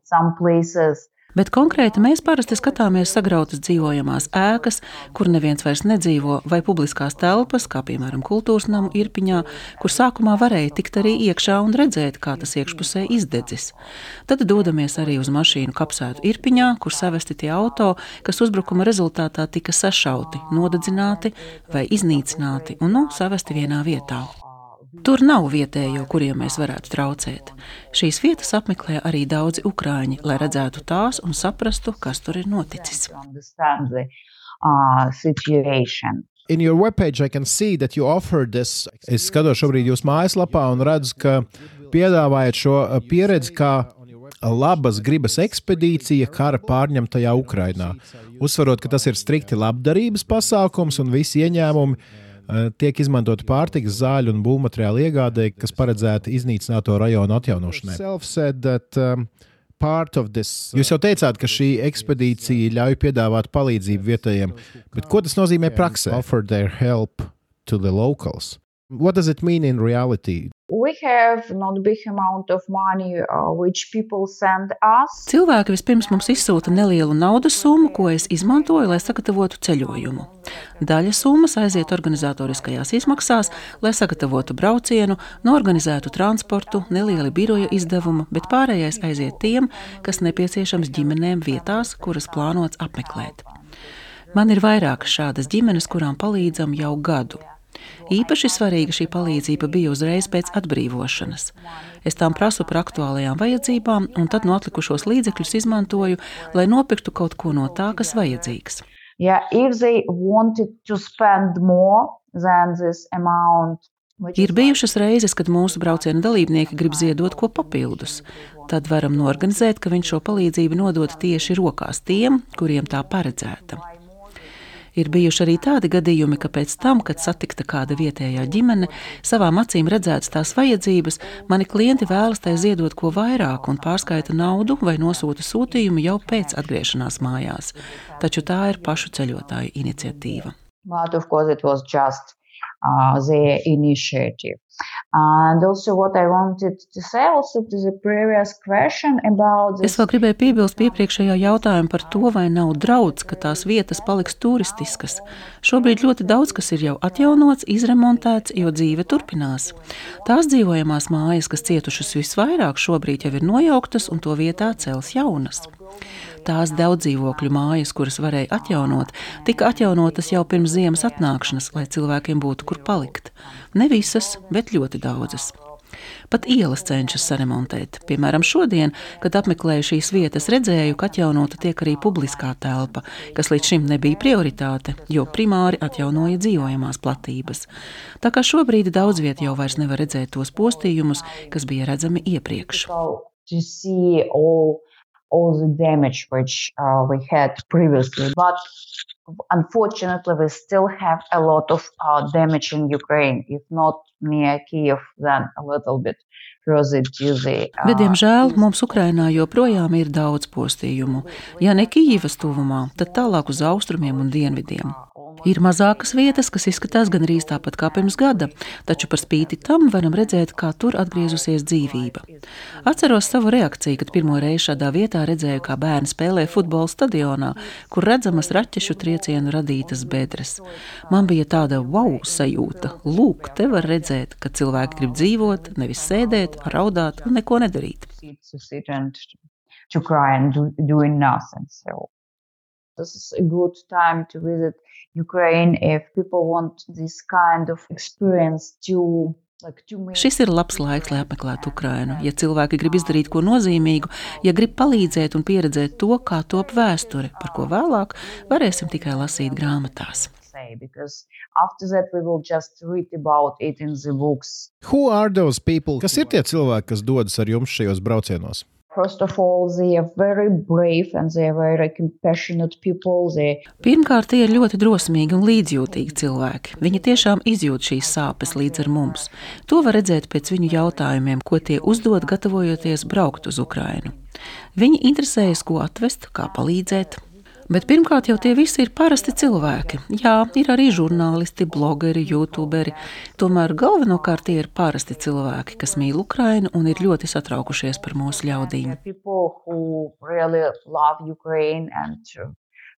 D: some places
E: Bet konkrēti mēs parasti skatāmies sagrautas dzīvojamās ēkas, kur neviens vairs nedzīvo, vai publiskās telpas, kā piemēram kultūras namu Irpiņā, kur sākumā varēja tikt arī iekšā un redzēt, kā tas iekšpusē izdedzis. Tad dodamies arī uz mašīnu kapsētu Irpiņā, kur savesti tie auto, kas uzbrukuma rezultātā tika sašauti, nodedzināti vai iznīcināti un nu, savesti vienā vietā. Tur nav vietējo, kuriem mēs varētu traucēt. Šīs vietas apmeklē arī daudzi ukrāņi, lai redzētu tās un saprastu, kas tur ir noticis.
B: In your webpage, I can see that you offered this. Es skatos šobrīd jūsu mājaslapā un redzu, ka piedāvājat šo uh, pieredzi kā labas gribas ekspedīcija kara pārņemtajā Ukrainā. Uzsverot, ka tas ir strikti labdarības pasākums un visi ieņēmumi tiek izmantoti pārtikas, zāļu un būvmateriālu iegādēji, kas paredzēti iznīcināto rajonu atjaunošanai. Self said that, um, part of this. Jūs jau teicāt, ka šī ekspedīcija ļauj piedāvāt palīdzību vietējiem, bet ko tas nozīmē praksē? What does it mean in reality?
D: we have not big amount of money uh, which people send us.
E: Cilvēki vispirms mums izsūta nelielu naudas summu, ko es izmantoju, lai sagatavotu ceļojumu. Daļa summas aiziet organizatoriskajās izmaksās, lai sagatavotu braucienu, norganizētu transportu, nelieli biroja izdevumu, bet pārējais aiziet tiem, kas nepieciešams ģimenēm vietās, kuras plānots apmeklēt. Man ir vairākas šādas ģimenes, kurām palīdzam jau gadu. Īpaši svarīga šī palīdzība bija uzreiz pēc atbrīvošanas. Es tām prasu par aktuālajām vajadzībām, un tad no atlikušos līdzekļus izmantoju, lai nopirktu kaut ko no tā, kas vajadzīgs.
D: Yeah,
E: Ir bijušas reizes, kad mūsu brauciena dalībnieki grib ziedot ko papildus. Tad varam norganizēt, ka viņš šo palīdzību nodod tieši rokās tiem, kuriem tā paredzēta. Ir bijuši arī tādi gadījumi, ka pēc tam, kad satikta kāda vietējā ģimene, savām acīm redzētas tās vajadzības, mani klienti vēlas tai ziedot ko vairāk un pārskaita naudu vai nosūta sūtījumu jau pēc atgriešanās mājās. Taču tā ir pašu ceļotāju iniciatīva.
D: But of course, it was just uh, their initiative.
E: Es vēl gribēju piebilst piepriekšējā jautājumā par to, vai nav draudz, ka tās vietas paliks turistiskas. Šobrīd ļoti daudz kas ir jau atjaunots, izremontēts, jo dzīve turpinās. Tās dzīvojamās mājas, kas cietušas visvairāk, šobrīd jau ir nojauktas un to vietā cels jaunas. Tās daudzdzīvokļu mājas, kuras varēja atjaunot, tika atjaunotas jau pirms ziemas atnākšanas, lai cilvēkiem būtu kur palikt. Ne visas, bet ļoti daudzas. Pat ielas cenšas saremontēt. Piemēram, šodien, kad apmeklēju šīs vietas, redzēju, ka atjaunota tiek arī publiskā telpa, kas līdz šim nebija prioritāte, jo primāri atjaunoja dzīvojamās platības. Tā kā šobrīd daudz vietā jau vairs nevar redzēt tos postījumus, kas bija redzami iepriekš. So
D: all the damage which uh, we had previously. But unfortunately, we still have a lot of uh, damage in Ukraine, if not near Kiev, then a little bit.
E: Bet, diemžēl, mums Ukrainā joprojām ir daudz postījumu. Ja ne Kijivas tuvumā, tad tālāk uz austrumiem un dienvidiem. Ir mazākas vietas, kas izskatās gan arī tāpat kā pirms gada, taču par spīti tam varam redzēt, kā tur atgriezusies dzīvība. Atceros savu reakciju, kad pirmo reizi šādā vietā redzēju, kā bērni spēlē futbola stadionā, kur redzamas raķešu triecienu radītas bedres. Man bija tāda wow sajūta. Lūk, te var redzēt, ka cilvēki grib dzīvot, nevis sēdēt, raudāt un neko nedarīt. To cry and do, doing nothing. So this is a good time to visit Ukraine if people want this kind of experience to Šis ir labs laiks, lai apmeklētu Ukrajinu. Ja cilvēki grib izdarīt ko nozīmīgu, ja grib palīdzēt un pieredzēt to, kā top vēsture, par ko vēlāk varēsim tikai lasīt grāmatās.
B: Kas ir tie cilvēki, kas dodas ar jums šajos braucienos?
E: Pirmkārt, tie ir ļoti drosmīgi un līdzjūtīgi cilvēki. Viņi tiešām izjūt šīs sāpes līdz ar mums. To var redzēt pēc viņu jautājumiem, ko tie uzdod, gatavojoties braukt uz Ukrajinu. Viņi interesējas, ko atvest, kā palīdzēt. Bet pirmkārt, jau tie visi ir parasti cilvēki. Jā, ir arī žurnālisti, blogeri, youtuberi. Tomēr galvenokārt tie ir parasti cilvēki, kas mīl Ukrainu un ir ļoti satraukušies par mūsu ļaudīm.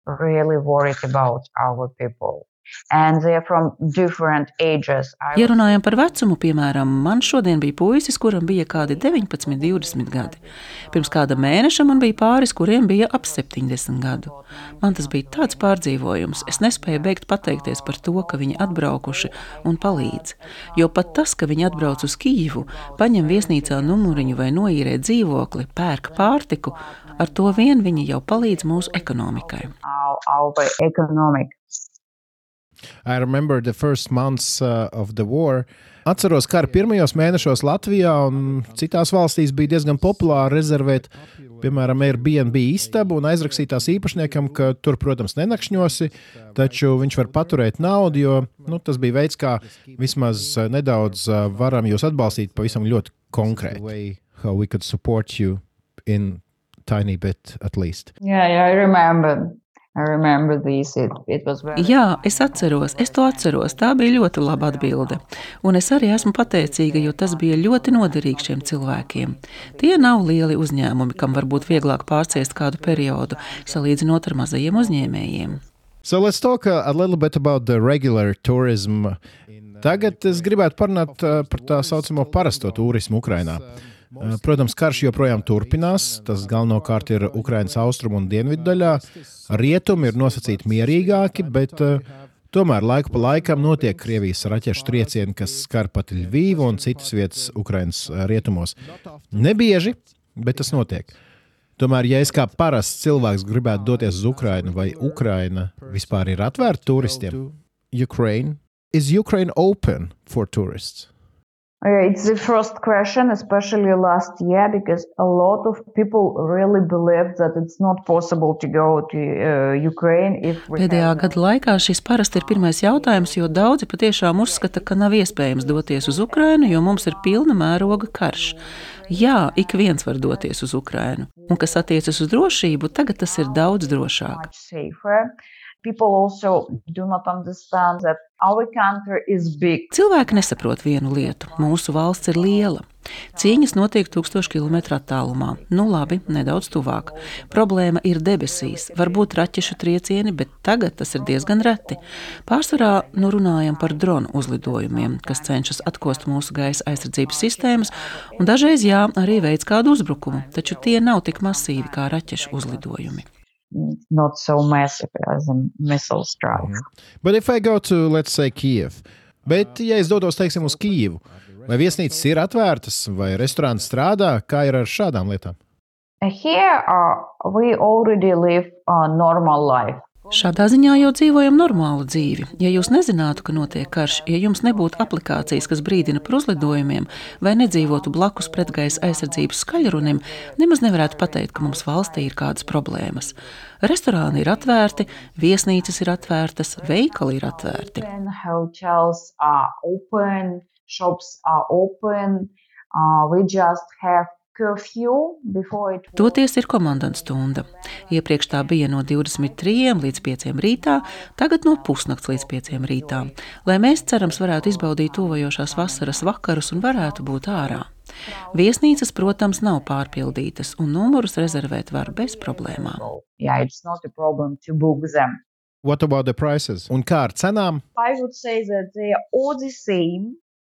E: Really worried about our people. Ja runājam par vecumu, piemēram, man šodien bija puisis, kuram bija kādi 19, 20 gadi. Pirms kāda mēneša man bija pāris, kuriem bija ap 70 gadu. Man tas bija tāds pārdzīvojums. Es nespēju beigt pateikties par to, ka viņi atbraukuši un palīdz. Jo pat tas, ka viņi atbrauc uz Kīvu, paņem viesnīcā numuriņu vai noīrē dzīvokli, pērk pārtiku, ar to vien viņi jau palīdz mūsu ekonomikai. Our, our
B: I remember the first months uh, of the war. Atceros, ka pirmajos mēnešos Latvijā un citās valstīs bija diezgan populāri rezervēt, piemēram, Airbnb istabu un aizrakstīt tās īpašniekam, ka tur, protams, nenakšņosi, taču viņš var paturēt naudu, jo nu, tas bija veids, kā vismaz uh, nedaudz uh, varam jūs atbalstīt pavisam ļoti konkrēti. How we could support you in tiny bit at least.
D: Yeah, yeah, I remember.
E: Jā, es atceros, es to atceros. Tā bija ļoti laba atbilde. Un es arī esmu pateicīga, jo tas bija ļoti noderīgi šiem cilvēkiem. Tie nav lieli uzņēmumi, kam var būt vieglāk pārciest kādu periodu, salīdzinot ar mazajiem uzņēmējiem.
B: So let's talk a, a little bit about the regular tourism. Tagad es gribētu parunāt uh, par tā saucamo parasto turismu Ukrajinā. Protams, karš joprojām turpinās. Tas galvenokārt ir Ukraiņas austrumu un dienvidu daļā. Rietumi ir nosacīti mierīgāki, bet uh, tomēr laiku pa laikam notiek Krievijas raķešu triecieni, kas skar pat Ļuvīvu un citas vietas Ukraiņas rietumos. Nebieži, bet tas notiek. Tomēr, ja es kā parasts cilvēks gribētu doties uz Ukrajinu, vai Ukraina vispār ir atvērta turistiem? Ukraine? Is Ukraine open for tourists?
D: It's the first question, especially last year, because a lot of people really believe that it's not possible to go to uh, Ukraine if
E: Pēdējā have... gada laikā šis parasti ir pirmais jautājums, jo daudzi patiešām uzskata, ka nav iespējams doties uz Ukrainu, jo mums ir pilna mēroga karš. Jā, ik viens var doties uz Ukrainu, un kas attiecas uz drošību, tagad tas ir daudz drošāk. Cilvēki nesaprot vienu lietu. Mūsu valsts ir liela. Cīņas notiek tūkstošu kilometru attālumā. Nu labi, nedaudz tuvāk. Problēma ir debesīs, varbūt raķešu triecieni, bet tagad tas ir diezgan reti. Pārsvarā nu runājam par dronu uzlidojumiem, kas cenšas atkost mūsu gaisa aizsardzības sistēmas, un dažreiz jā, arī veids kādu uzbrukumu, taču tie nav tik masīvi kā raķešu uzlidojumi
D: not so massive as a missile strike. Mm -hmm.
B: But if I go to, let's say, Kiev, bet ja es dodos, teiksim, uz Kijevu, vai viesnīcas ir atvērtas, vai restorāns strādā, kā ir ar šādām lietām?
D: Here uh, we already live a normal life.
E: Šādā ziņā jau dzīvojam normālu dzīvi. Ja jūs nezinātu, ka notiek karš, ja jums nebūtu aplikācijas, kas brīdina par uzlidojumiem, vai nedzīvotu blakus pretgaisa aizsardzības skaļrunim, nemaz nevarētu pateikt, ka mums valstī ir kādas problēmas. Restorāni ir atvērti, viesnīcas ir atvērtas, veikali ir atvērti. Shops are open. Uh, we just have Toties ir komandants stunda. Iepriekš tā bija no 23 līdz 5 rītā, tagad no pusnakts līdz 5 rītā, lai mēs cerams varētu izbaudīt tuvojošās vasaras vakarus un varētu būt ārā. Viesnīcas, protams, nav pārpildītas, un numurus rezervēt var bez problēmām.
B: Yeah, What about the prices? Un kā ar cenām?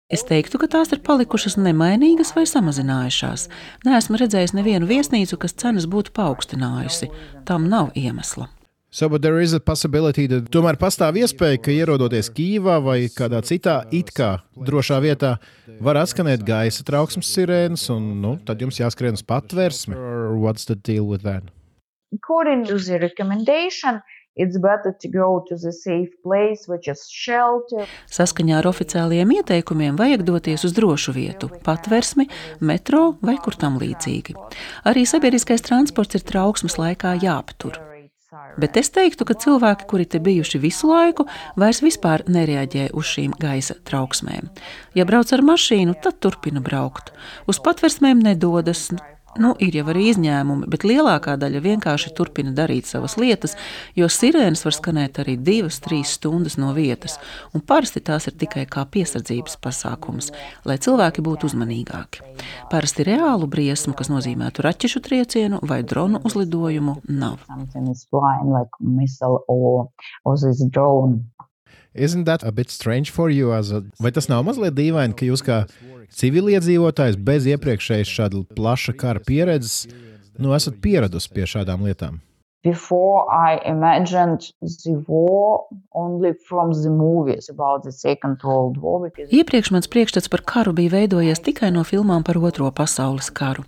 E: Es teiktu, ka tās ir palikušas nemainīgas vai samazinājušās. Neesmu redzējis nevienu viesnīcu, kas cenas būtu paaugstinājusi. Tam nav iemesla.
B: So, but there is a possibility that tomēr pastāv iespēja, ka ierodoties Kīvā vai kādā citā it kā drošā vietā, var atskanēt gaisa trauksmes sirēnas, un nu, tad jums jāskrien uz patvērsmi. What's the deal with
E: Saskaņā ar oficiālajiem ieteikumiem vajag doties uz drošu vietu, patversmi, metro vai kur tam līdzīgi. Arī sabiedriskais transports ir trauksmes laikā jāaptur. Bet es teiktu, ka cilvēki, kuri te bijuši visu laiku, vairs vispār nereaģē uz šīm gaisa trauksmēm. Ja brauc ar mašīnu, tad turpina braukt. Uz patversmēm nedodas, Nu, ir jau arī izņēmumi, bet lielākā daļa vienkārši turpina darīt savas lietas, jo sirēnas var skanēt arī divas, trīs stundas no vietas, un parasti tās ir tikai kā piesardzības pasākums, lai cilvēki būtu uzmanīgāki. Parasti reālu briesmu, kas nozīmētu raķešu triecienu vai dronu uzlidojumu, nav.
B: Isn't that a bit strange for you? A, vai tas nav mazliet dīvaini, ka jūs kā civiliedzīvotājs bez iepriekšējas šāda plaša kara pieredzes, nu, esat pieradusi pie šādām lietām?
D: before I imagined the war only from the movies about the Second World War.
E: Because... Iepriekš mans priekšstats par karu bija veidojies tikai no filmām par Otro pasaules karu.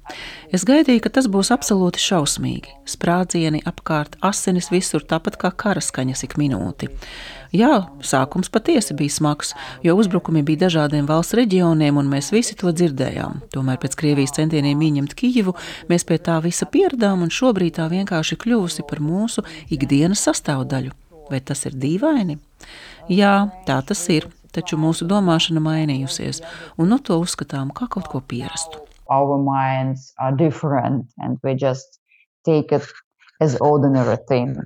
E: Es gaidīju, ka tas būs absolūti šausmīgi. Sprādzieni apkārt, asinis visur, tāpat kā karaskaņas ik minūti. Jā, sākums patiesi bija smags, jo uzbrukumi bija dažādiem valsts reģioniem, un mēs visi to dzirdējām. Tomēr pēc Krievijas centieniem ieņemt Kijivu, mēs pie tā visa pieradām, un šobrīd tā vienkārši kļūsi par mūsu ikdienas sastāvdaļu. Vai tas ir dīvaini? Jā, tā tas ir, taču mūsu domāšana mainījusies, un no to uzskatām kā kaut ko pierastu.
D: Our minds are different, and we just take it as ordinary thing.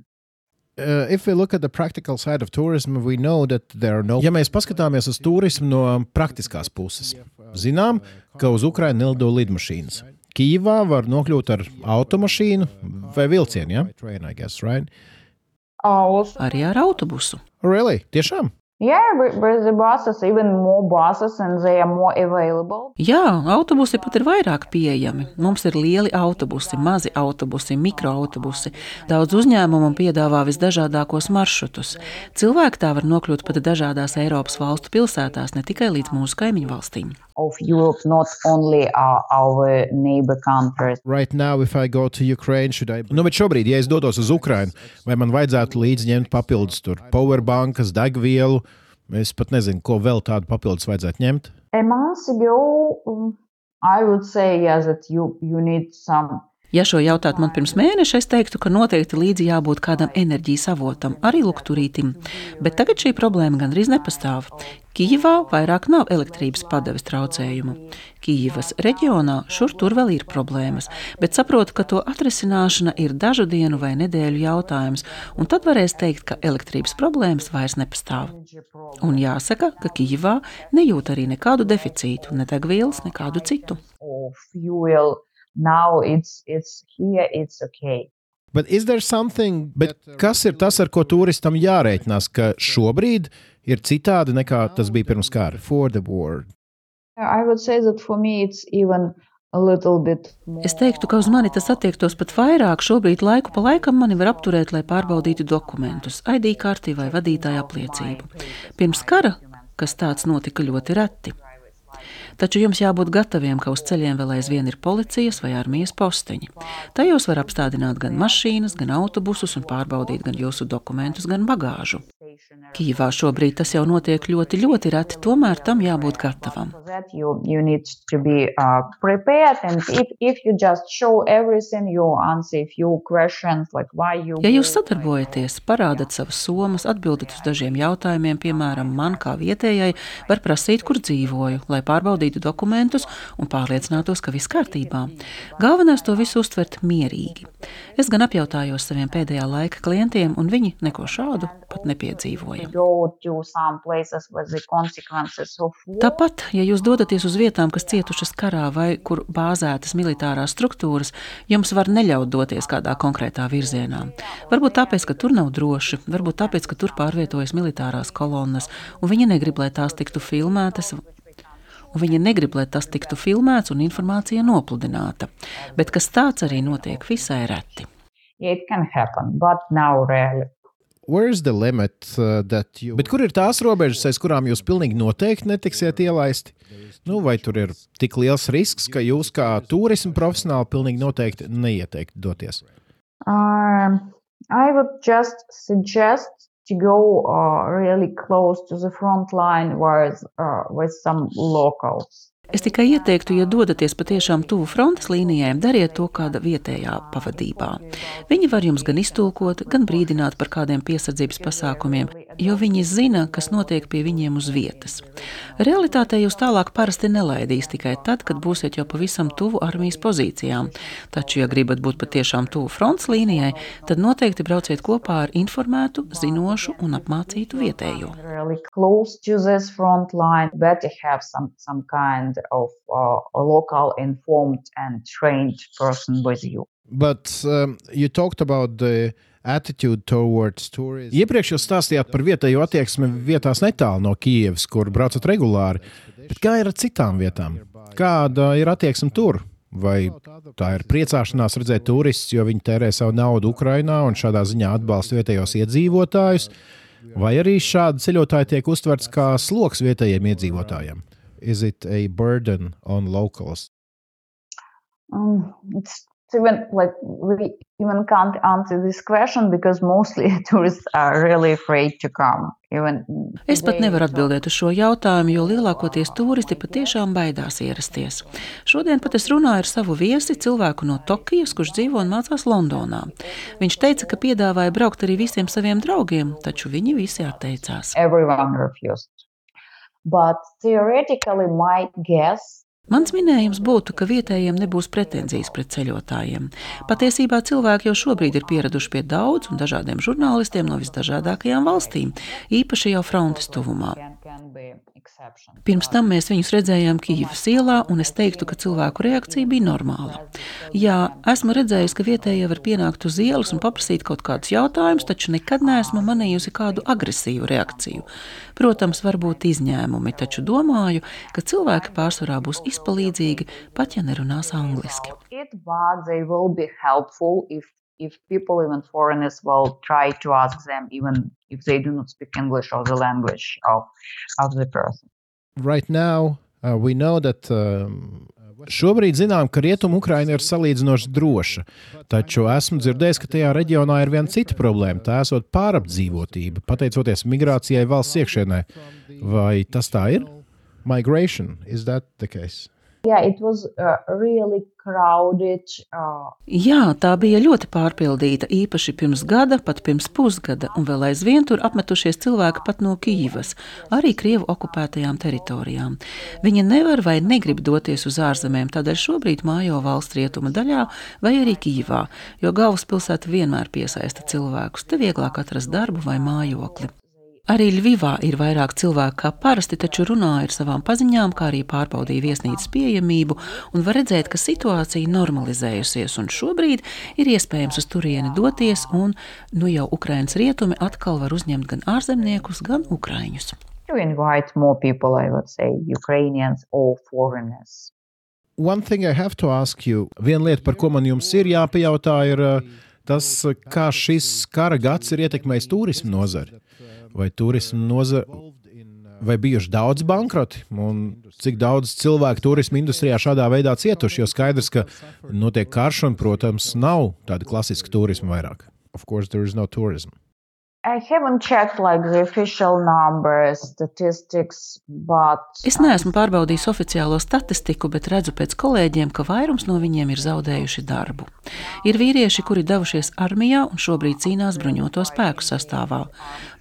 B: Uh, if we look at the practical side of tourism, we know that there are no. Ja mēs paskatāmies uz turismu no praktiskās puses, zinām, ka uz Ukrajinu nelido lidmašīnas. Kīvā var nokļūt ar automašīnu vai vilcienu, ja? Train, I guess, right?
E: Arī ar autobusu.
B: Really? Tiešām?
E: Jā, autobusi pat ir vairāk pieejami. Mums ir lieli autobusi, mazi autobusi, mikroautobusi. Daudz uzņēmumu piedāvā visdažādākos maršrutus. Cilvēki tā var nokļūt pat dažādās Eiropas valstu pilsētās, ne tikai līdz mūsu kaimiņu valstīm.
D: Of Europe, not only uh, our neighbor countries.
B: Right now, if I go to Ukraine, should I... Nu, bet šobrīd, ja es dodos uz Ukrajinu, vai man vajadzētu līdzi ņemt papildus tur powerbankas, degvielu? Es pat nezinu, ko vēl tādu papildus vajadzētu ņemt.
D: A month ago, I would say yes, that you you need some
E: Ja šo jautātu man pirms mēneša, es teiktu, ka noteikti līdzi jābūt kādam enerģijas avotam, arī lukturītim. Bet tagad šī problēma gandrīz nepastāv. Kijivā vairāk nav elektrības padeves traucējumu. Kijivas reģionā šur tur vēl ir problēmas, bet saprotu, ka to atrisināšana ir dažu dienu vai nedēļu jautājums, un tad varēs teikt, ka elektrības problēmas vairs nepastāv. Un jāsaka, ka Kijivā nejūt arī nekādu deficītu, ne degvielas, nekādu citu.
D: fuel. Now it's it's here. It's okay.
B: Bet is there something, bet kas ir tas, ar ko turistam jārēķinās, ka šobrīd ir citādi nekā tas bija pirms kara? For the war.
D: I would say that for me it's even a little bit. More.
E: Es teiktu, ka uz mani tas attiektos pat vairāk. Šobrīd laiku pa laikam mani var apturēt, lai pārbaudītu dokumentus, ID karti vai vadītāja apliecību. Pirms kara, kas tāds notika ļoti reti. Taču jums jābūt gataviem, ka uz ceļiem vēl aizvien ir policijas vai armijas posteņi. Tajos var apstādināt gan mašīnas, gan autobusus un pārbaudīt gan jūsu dokumentus, gan bagāžu. Kīvā šobrīd tas jau notiek ļoti, ļoti reti, tomēr tam jābūt gatavam.
D: Uh.
E: Ja jūs sadarbojaties, parādat savas somas, atbildat uz dažiem jautājumiem, piemēram, man kā vietējai, var prasīt, kur dzīvoju, lai pārbaudītu dokumentus un pārliecinātos, ka viss kārtībā. Galvenais to visu uztvert mierīgi. Es gan apjautājos saviem pēdējā laika klientiem, un viņi neko šādu pat nepiedzīvoja.
D: War.
E: Tāpat, ja jūs dodaties uz vietām, kas cietušas karā vai kur bāzētas militārās struktūras, jums var neļaut doties kādā konkrētā virzienā. Varbūt tāpēc, ka tur nav droši, varbūt tāpēc, ka tur pārvietojas militārās kolonnas, un viņi negrib, lai tās tiktu filmētas. Un viņi negrib, lai tas tiktu filmēts un informācija nopludināta. Bet kas tāds arī notiek visai reti.
D: It can happen, but now rarely.
B: Where is the limit uh, that you... Bet kur ir tās robežas, aiz kurām jūs pilnīgi noteikti netiksiet ielaisti? Nu, vai tur ir tik liels risks, ka jūs kā turisma profesionāli pilnīgi noteikti neieteiktu doties?
D: Um, I would just suggest to go uh, really close to the front line with uh, with some locals.
E: Es tikai ieteiktu, ja dodaties patiešām tuvu frontes līnijai, dariet to kāda vietējā pavadībā. Viņi var jums gan iztulkot, gan brīdināt par kādiem piesardzības pasākumiem, jo viņi zina, kas notiek pie viņiem uz vietas. Realitātē jūs tālāk parasti nelaidīs tikai tad, kad būsiet jau pavisam tuvu armijas pozīcijām. Taču, ja gribat būt patiešām tuvu frontes līnijai, tad noteikti brauciet kopā ar informētu, zinošu un apmācītu vietējo.
D: Really close to this front line, better have some some kind of uh, a local informed and trained person with you.
B: But um, you talked about the attitude towards tourism. Iepriekš jūs stāstījāt par vietējo attieksmi vietās netālu no Kievas, kur braucat regulāri. Bet kā ir ar citām vietām? Kāda ir attieksme tur? Vai tā ir priecāšanās redzēt turistus, jo viņi tērē savu naudu Ukrajinā un šādā ziņā atbalsta vietējos iedzīvotājus? Vai arī šādi ceļotāji tiek uztverts kā sloks vietējiem iedzīvotājiem? Is it a burden on locals?
D: Um, it's even like we even can't answer this question because mostly tourists are really afraid to come. Even
E: Es pat nevaru atbildēt uz šo jautājumu, jo lielākoties turisti patiešām baidās ierasties. Šodien pat es runāju ar savu viesi, cilvēku no Tokijas, kurš dzīvo un mācās Londonā. Viņš teica, ka piedāvāja braukt arī visiem saviem draugiem, taču viņi visi atteicās. Mans minējums būtu, ka vietējiem nebūs pretenzijas pret ceļotājiem. Patiesībā cilvēki jau šobrīd ir pieraduši pie daudz un dažādiem žurnālistiem no visdažādākajām valstīm, īpaši jau frontes tuvumā. Pirms tam mēs viņus redzējām Kīivas ielā, un es teiktu, ka cilvēku reakcija bija normāla. Jā, esmu redzējis, ka vietējie var pienākt uz ielas un paprasīt kaut kādus jautājumus, taču nekad neesmu manījusi kādu agresīvu reakciju. Protams, var būt izņēmumi, taču domāju, ka cilvēki pārsvarā būs izpalīdzīgi, pat ja nerunās angliski. If people, even foreigners, will try to ask them, even if they do not speak English or the language of, of the person.
B: Right now, uh, we know that um, Šobrīd zinām, ka rietumu Ukraina ir salīdzinoši droša, taču esmu dzirdējis, ka tajā reģionā ir viena cita problēma. Tā esot pārapdzīvotība, pateicoties migrācijai valsts iekšienē. Vai tas tā ir? Migration, is that the case?
D: Yeah, was uh, really crowded. Uh...
E: Jā, tā bija ļoti pārpildīta, īpaši pirms gada, pat pirms pusgada, un vēl aizvien tur apmetušies cilvēki pat no Kīivas, arī Krievu okupētajām teritorijām. Viņi nevar vai negrib doties uz ārzemēm, tādēļ šobrīd mājo valsts rietuma daļā vai arī Kīivā, jo galvaspilsēta vienmēr piesaista cilvēkus, te vieglāk atrast darbu vai mājokli. Arī Ļuvivā ir vairāk cilvēku kā parasti, taču runāja ar savām paziņām, kā arī pārbaudīja viesnīcas pieejamību, un var redzēt, ka situācija normalizējusies, un šobrīd ir iespējams uz turieni doties, un nu jau Ukrainas rietumi atkal var uzņemt gan ārzemniekus, gan ukraiņus.
D: People, say, Ukrainians or foreigners.
B: One thing I have to ask you, viena lieta, par ko man jums ir jāpajautā, ir tas, kā šis kara gads ir ietekmējis turismu nozari vai turismu nozara, vai bijuši daudz bankroti, un cik daudz cilvēku turismu industrijā šādā veidā cietuši. Jo skaidrs, ka notiek karš, un, protams, nav tāda klasiska turisma vairāk. Of course, there is no tourism.
E: Es neesmu pārbaudījis oficiālo statistiku, bet redzu pēc kolēģiem, ka vairums no viņiem ir zaudējuši darbu. Ir vīrieši, kuri devušies armijā un šobrīd cīnās bruņoto spēku sastāvā.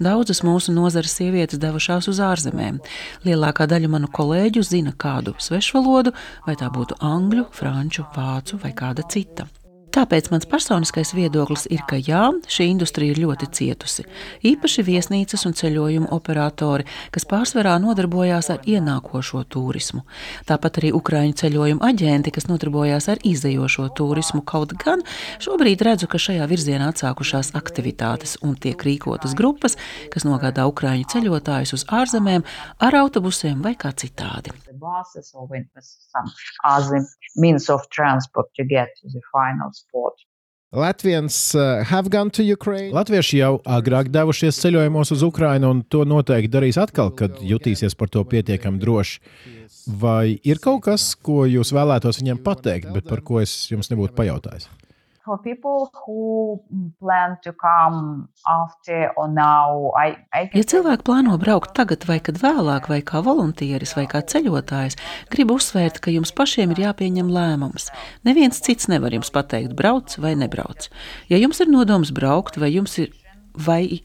E: Daudzas mūsu nozares sievietes devušās uz ārzemēm. Lielākā daļa manu kolēģu zina kādu svešvalodu, vai tā būtu angļu, franču, vācu vai kāda cita. Tāpēc mans personiskais viedoklis ir, ka jā, šī industrija ir ļoti cietusi. Īpaši viesnīcas un ceļojumu operatori, kas pārsvarā nodarbojās ar ienākošo turismu. Tāpat arī Ukrāņu ceļojumu aģenti, kas nodarbojās ar izējošo turismu. Kaut gan šobrīd redzu, ka šajā virzienā atsākušās aktivitātes un tiek rīkotas grupas, kas nogādā Ukrāņu ceļotājus uz ārzemēm ar autobusiem vai kā citādi.
D: Buses or some other means of transport to get to the final spot.
B: Latvians uh, have gone to Ukraine. Latvieši jau agrāk devušies ceļojumos uz Ukrajinu, un to noteikti darīs atkal, kad jutīsies par to pietiekami droši. Vai ir kaut kas, ko jūs vēlētos viņiem pateikt, bet par ko es jums nebūtu pajautājis?
D: For people who plan to come after or now, I, I
E: ja cilvēki plāno braukt tagad vai kad vēlāk, vai kā volunteeris vai kā ceļotājs, gribu uzsvērt, ka jums pašiem ir jāpieņem lēmums. Neviens cits nevar jums pateikt, brauc vai nebrauc. Ja jums ir nodoms braukt, vai jums ir Vai,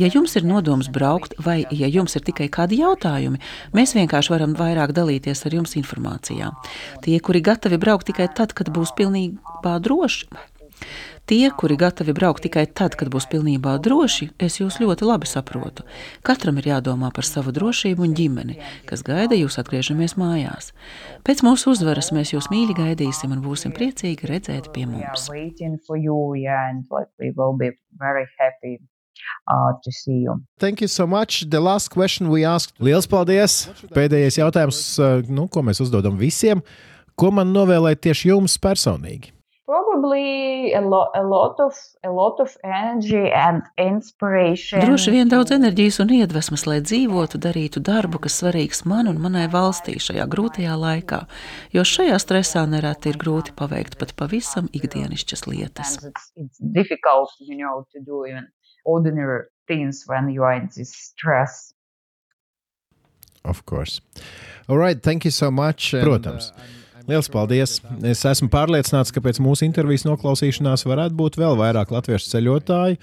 E: ja jums ir nodoms braukt, vai ja jums ir tikai kādi jautājumi, mēs vienkārši varam vairāk dalīties ar jums informācijā. Tie, kuri gatavi braukt tikai tad, kad būs pilnībā droši, Tie, kuri gatavi braukt tikai tad, kad būs pilnībā droši, es jūs ļoti labi saprotu. Katram ir jādomā par savu drošību un ģimeni, kas gaida jūs atgriežamies mājās. Pēc mūsu uzvaras mēs jūs mīļi gaidīsim un būsim priecīgi redzēt pie mums.
B: Uh. Thank you so much. The last question we asked. Lielas paldies! Pēdējais jautājums, uh, nu, ko mēs uzdodam visiem. Ko man novēlēt tieši jums personīgi?
D: Probably a, lo, a lot of a lot of energy and inspiration.
E: Droši vien daudz enerģijas un iedvesmas, lai dzīvotu, darītu darbu, kas svarīgs man un manai valstī šajā grūtajā laikā, jo šajā stresā nereti ir grūti paveikt pat pavisam ikdienišķas lietas.
D: It's, it's difficult, you know, to do even ordinary things when you are in this stress.
B: Of course. All right, thank you so much. Protams. And, uh, Lielas paldies! Es esmu pārliecināts, ka pēc mūsu intervijas noklausīšanās varētu būt vēl vairāk latviešu ceļotāju,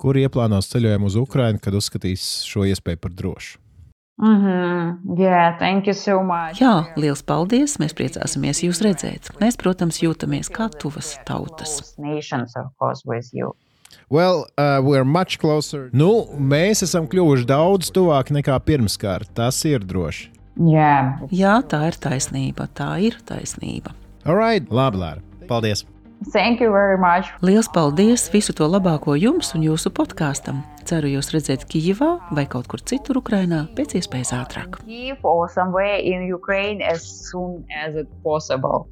B: kuri ieplānos ceļojumu uz Ukrajinu, kad uzskatīs šo iespēju par drošu.
D: Mm -hmm. yeah, thank you so much.
E: Jā, liels paldies! Mēs priecāsimies jūs redzēt. Mēs, protams, jūtamies kā tuvas tautas.
D: Nations, of course, with you.
B: Well, uh, we're much closer. Nu, mēs esam kļuvuši daudz tuvāk nekā pirmskārt. Tas ir droši.
D: Yeah.
E: Jā, tā ir taisnība. Tā ir taisnība.
B: All right, labi, Lāra. Paldies!
D: Thank you very much.
E: Liels paldies! Visu to labāko jums un jūsu podkāstam! Ceru jūs redzēt Kijivā vai kaut kur citur Ukrainā pēc iespējas ātrāk.
D: Kyiv or somewhere in Ukraine as soon as it possible.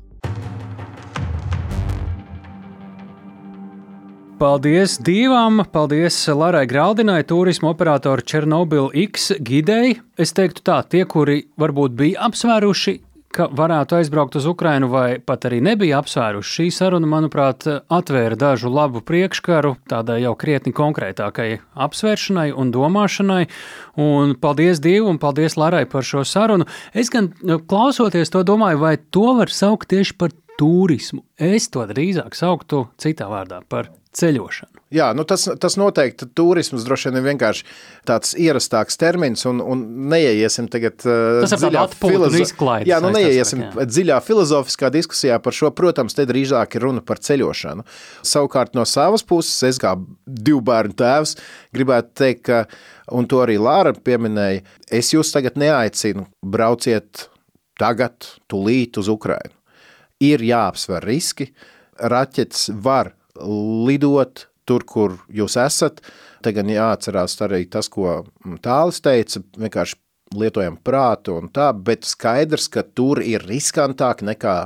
A: Paldies divām! Paldies Larai Graldinai, turismu operatoru Černobilu X gidei. Es teiktu tā, tie, kuri varbūt bija apsvēruši, ka varētu aizbraukt uz Ukrajinu, vai pat arī nebija apsvēruši. Šī saruna, manuprāt, atvēra dažu labu priekškaru tādai jau krietni konkrētākai apsvēršanai un domāšanai. Un paldies Dievam, un paldies Larai par šo sarunu. Es gan nu, klausoties to domāju, vai to var saukt tieši par turismu. Es to drīzāk sauktu citā vārdā par ceļošanu.
B: Jā, nu tas, tas noteikti turisms droši vien ir vienkārši tāds ierastāks termins, un, un neieiesim tagad uh,
A: dziļā filozofijā.
B: Jā, nu neieiesim jā. dziļā filozofiskā diskusijā par šo. Protams, te drīzāk ir runa par ceļošanu. Savukārt no savas puses, es kā divu bērnu tēvs gribētu teikt, ka, un to arī Lāra pieminēja, es jūs tagad neaicinu brauciet tagad, tūlīt uz Ukrajinu. Ir jāapsver riski, raķetes var lidot tur, kur jūs esat. Te gan jāatcerās arī tas, ko Tālis teica, vienkārši lietojam prātu un tā, bet skaidrs, ka tur ir riskantāk nekā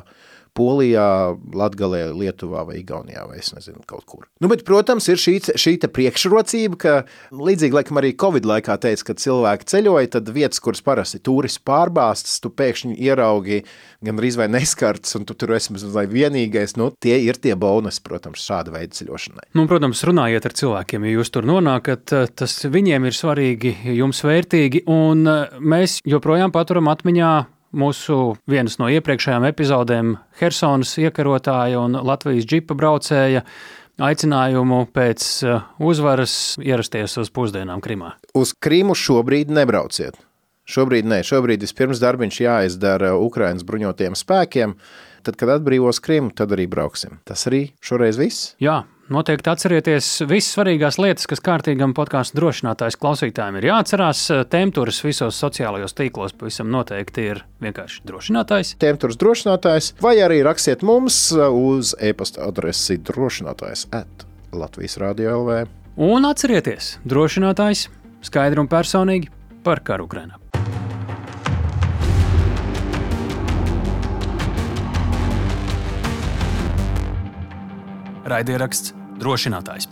B: Polijā, Latgalē, Lietuvā vai Igaunijā vai es nezinu, kaut kur. Nu, bet, protams, ir šī, šī priekšrocība, ka līdzīgi, laikam arī Covid laikā teica, kad cilvēki ceļoja, tad vietas, kuras parasti turisti pārbāstas, tu pēkšņi ieraugi gan arī vai neskarts, un tu tur esi vai vienīgais, nu, tie ir tie bonus, protams, šāda veida ceļošanai.
A: Nu, protams, runājiet ar cilvēkiem, ja jūs tur nonākat, tas viņiem ir svarīgi, jums vērtīgi, un mēs joprojām paturam atmiņā mūsu vienas no iepriekšējām epizodēm Helsonas iekarotāja un Latvijas džipa braucēja aicinājumu pēc uh, uzvaras ierasties uz pusdienām Krimā.
B: Uz Krimu šobrīd nebrauciet. Šobrīd nē, šobrīd vispirms darbiņš jāizdara Ukraiņas bruņotajiem spēkiem. Tad, kad atbrīvos Krimu, tad arī brauksim. Tas arī šoreiz viss.
A: Jā, Noteikti atcerieties visas svarīgās lietas, kas kārtīgam podkāstu drošinātājs klausītājiem ir jāatcerās. Tēmturis visos sociālajos tīklos pavisam noteikti ir vienkārši drošinātājs.
B: Tēmturis drošinātājs, vai arī rakstiet mums uz e-pasta adresi drošinātājs at Latvijas Rādio LV.
A: Un atcerieties, drošinātājs skaidri un personīgi par karu Ukrainā. Raidieraksts drošinātājs.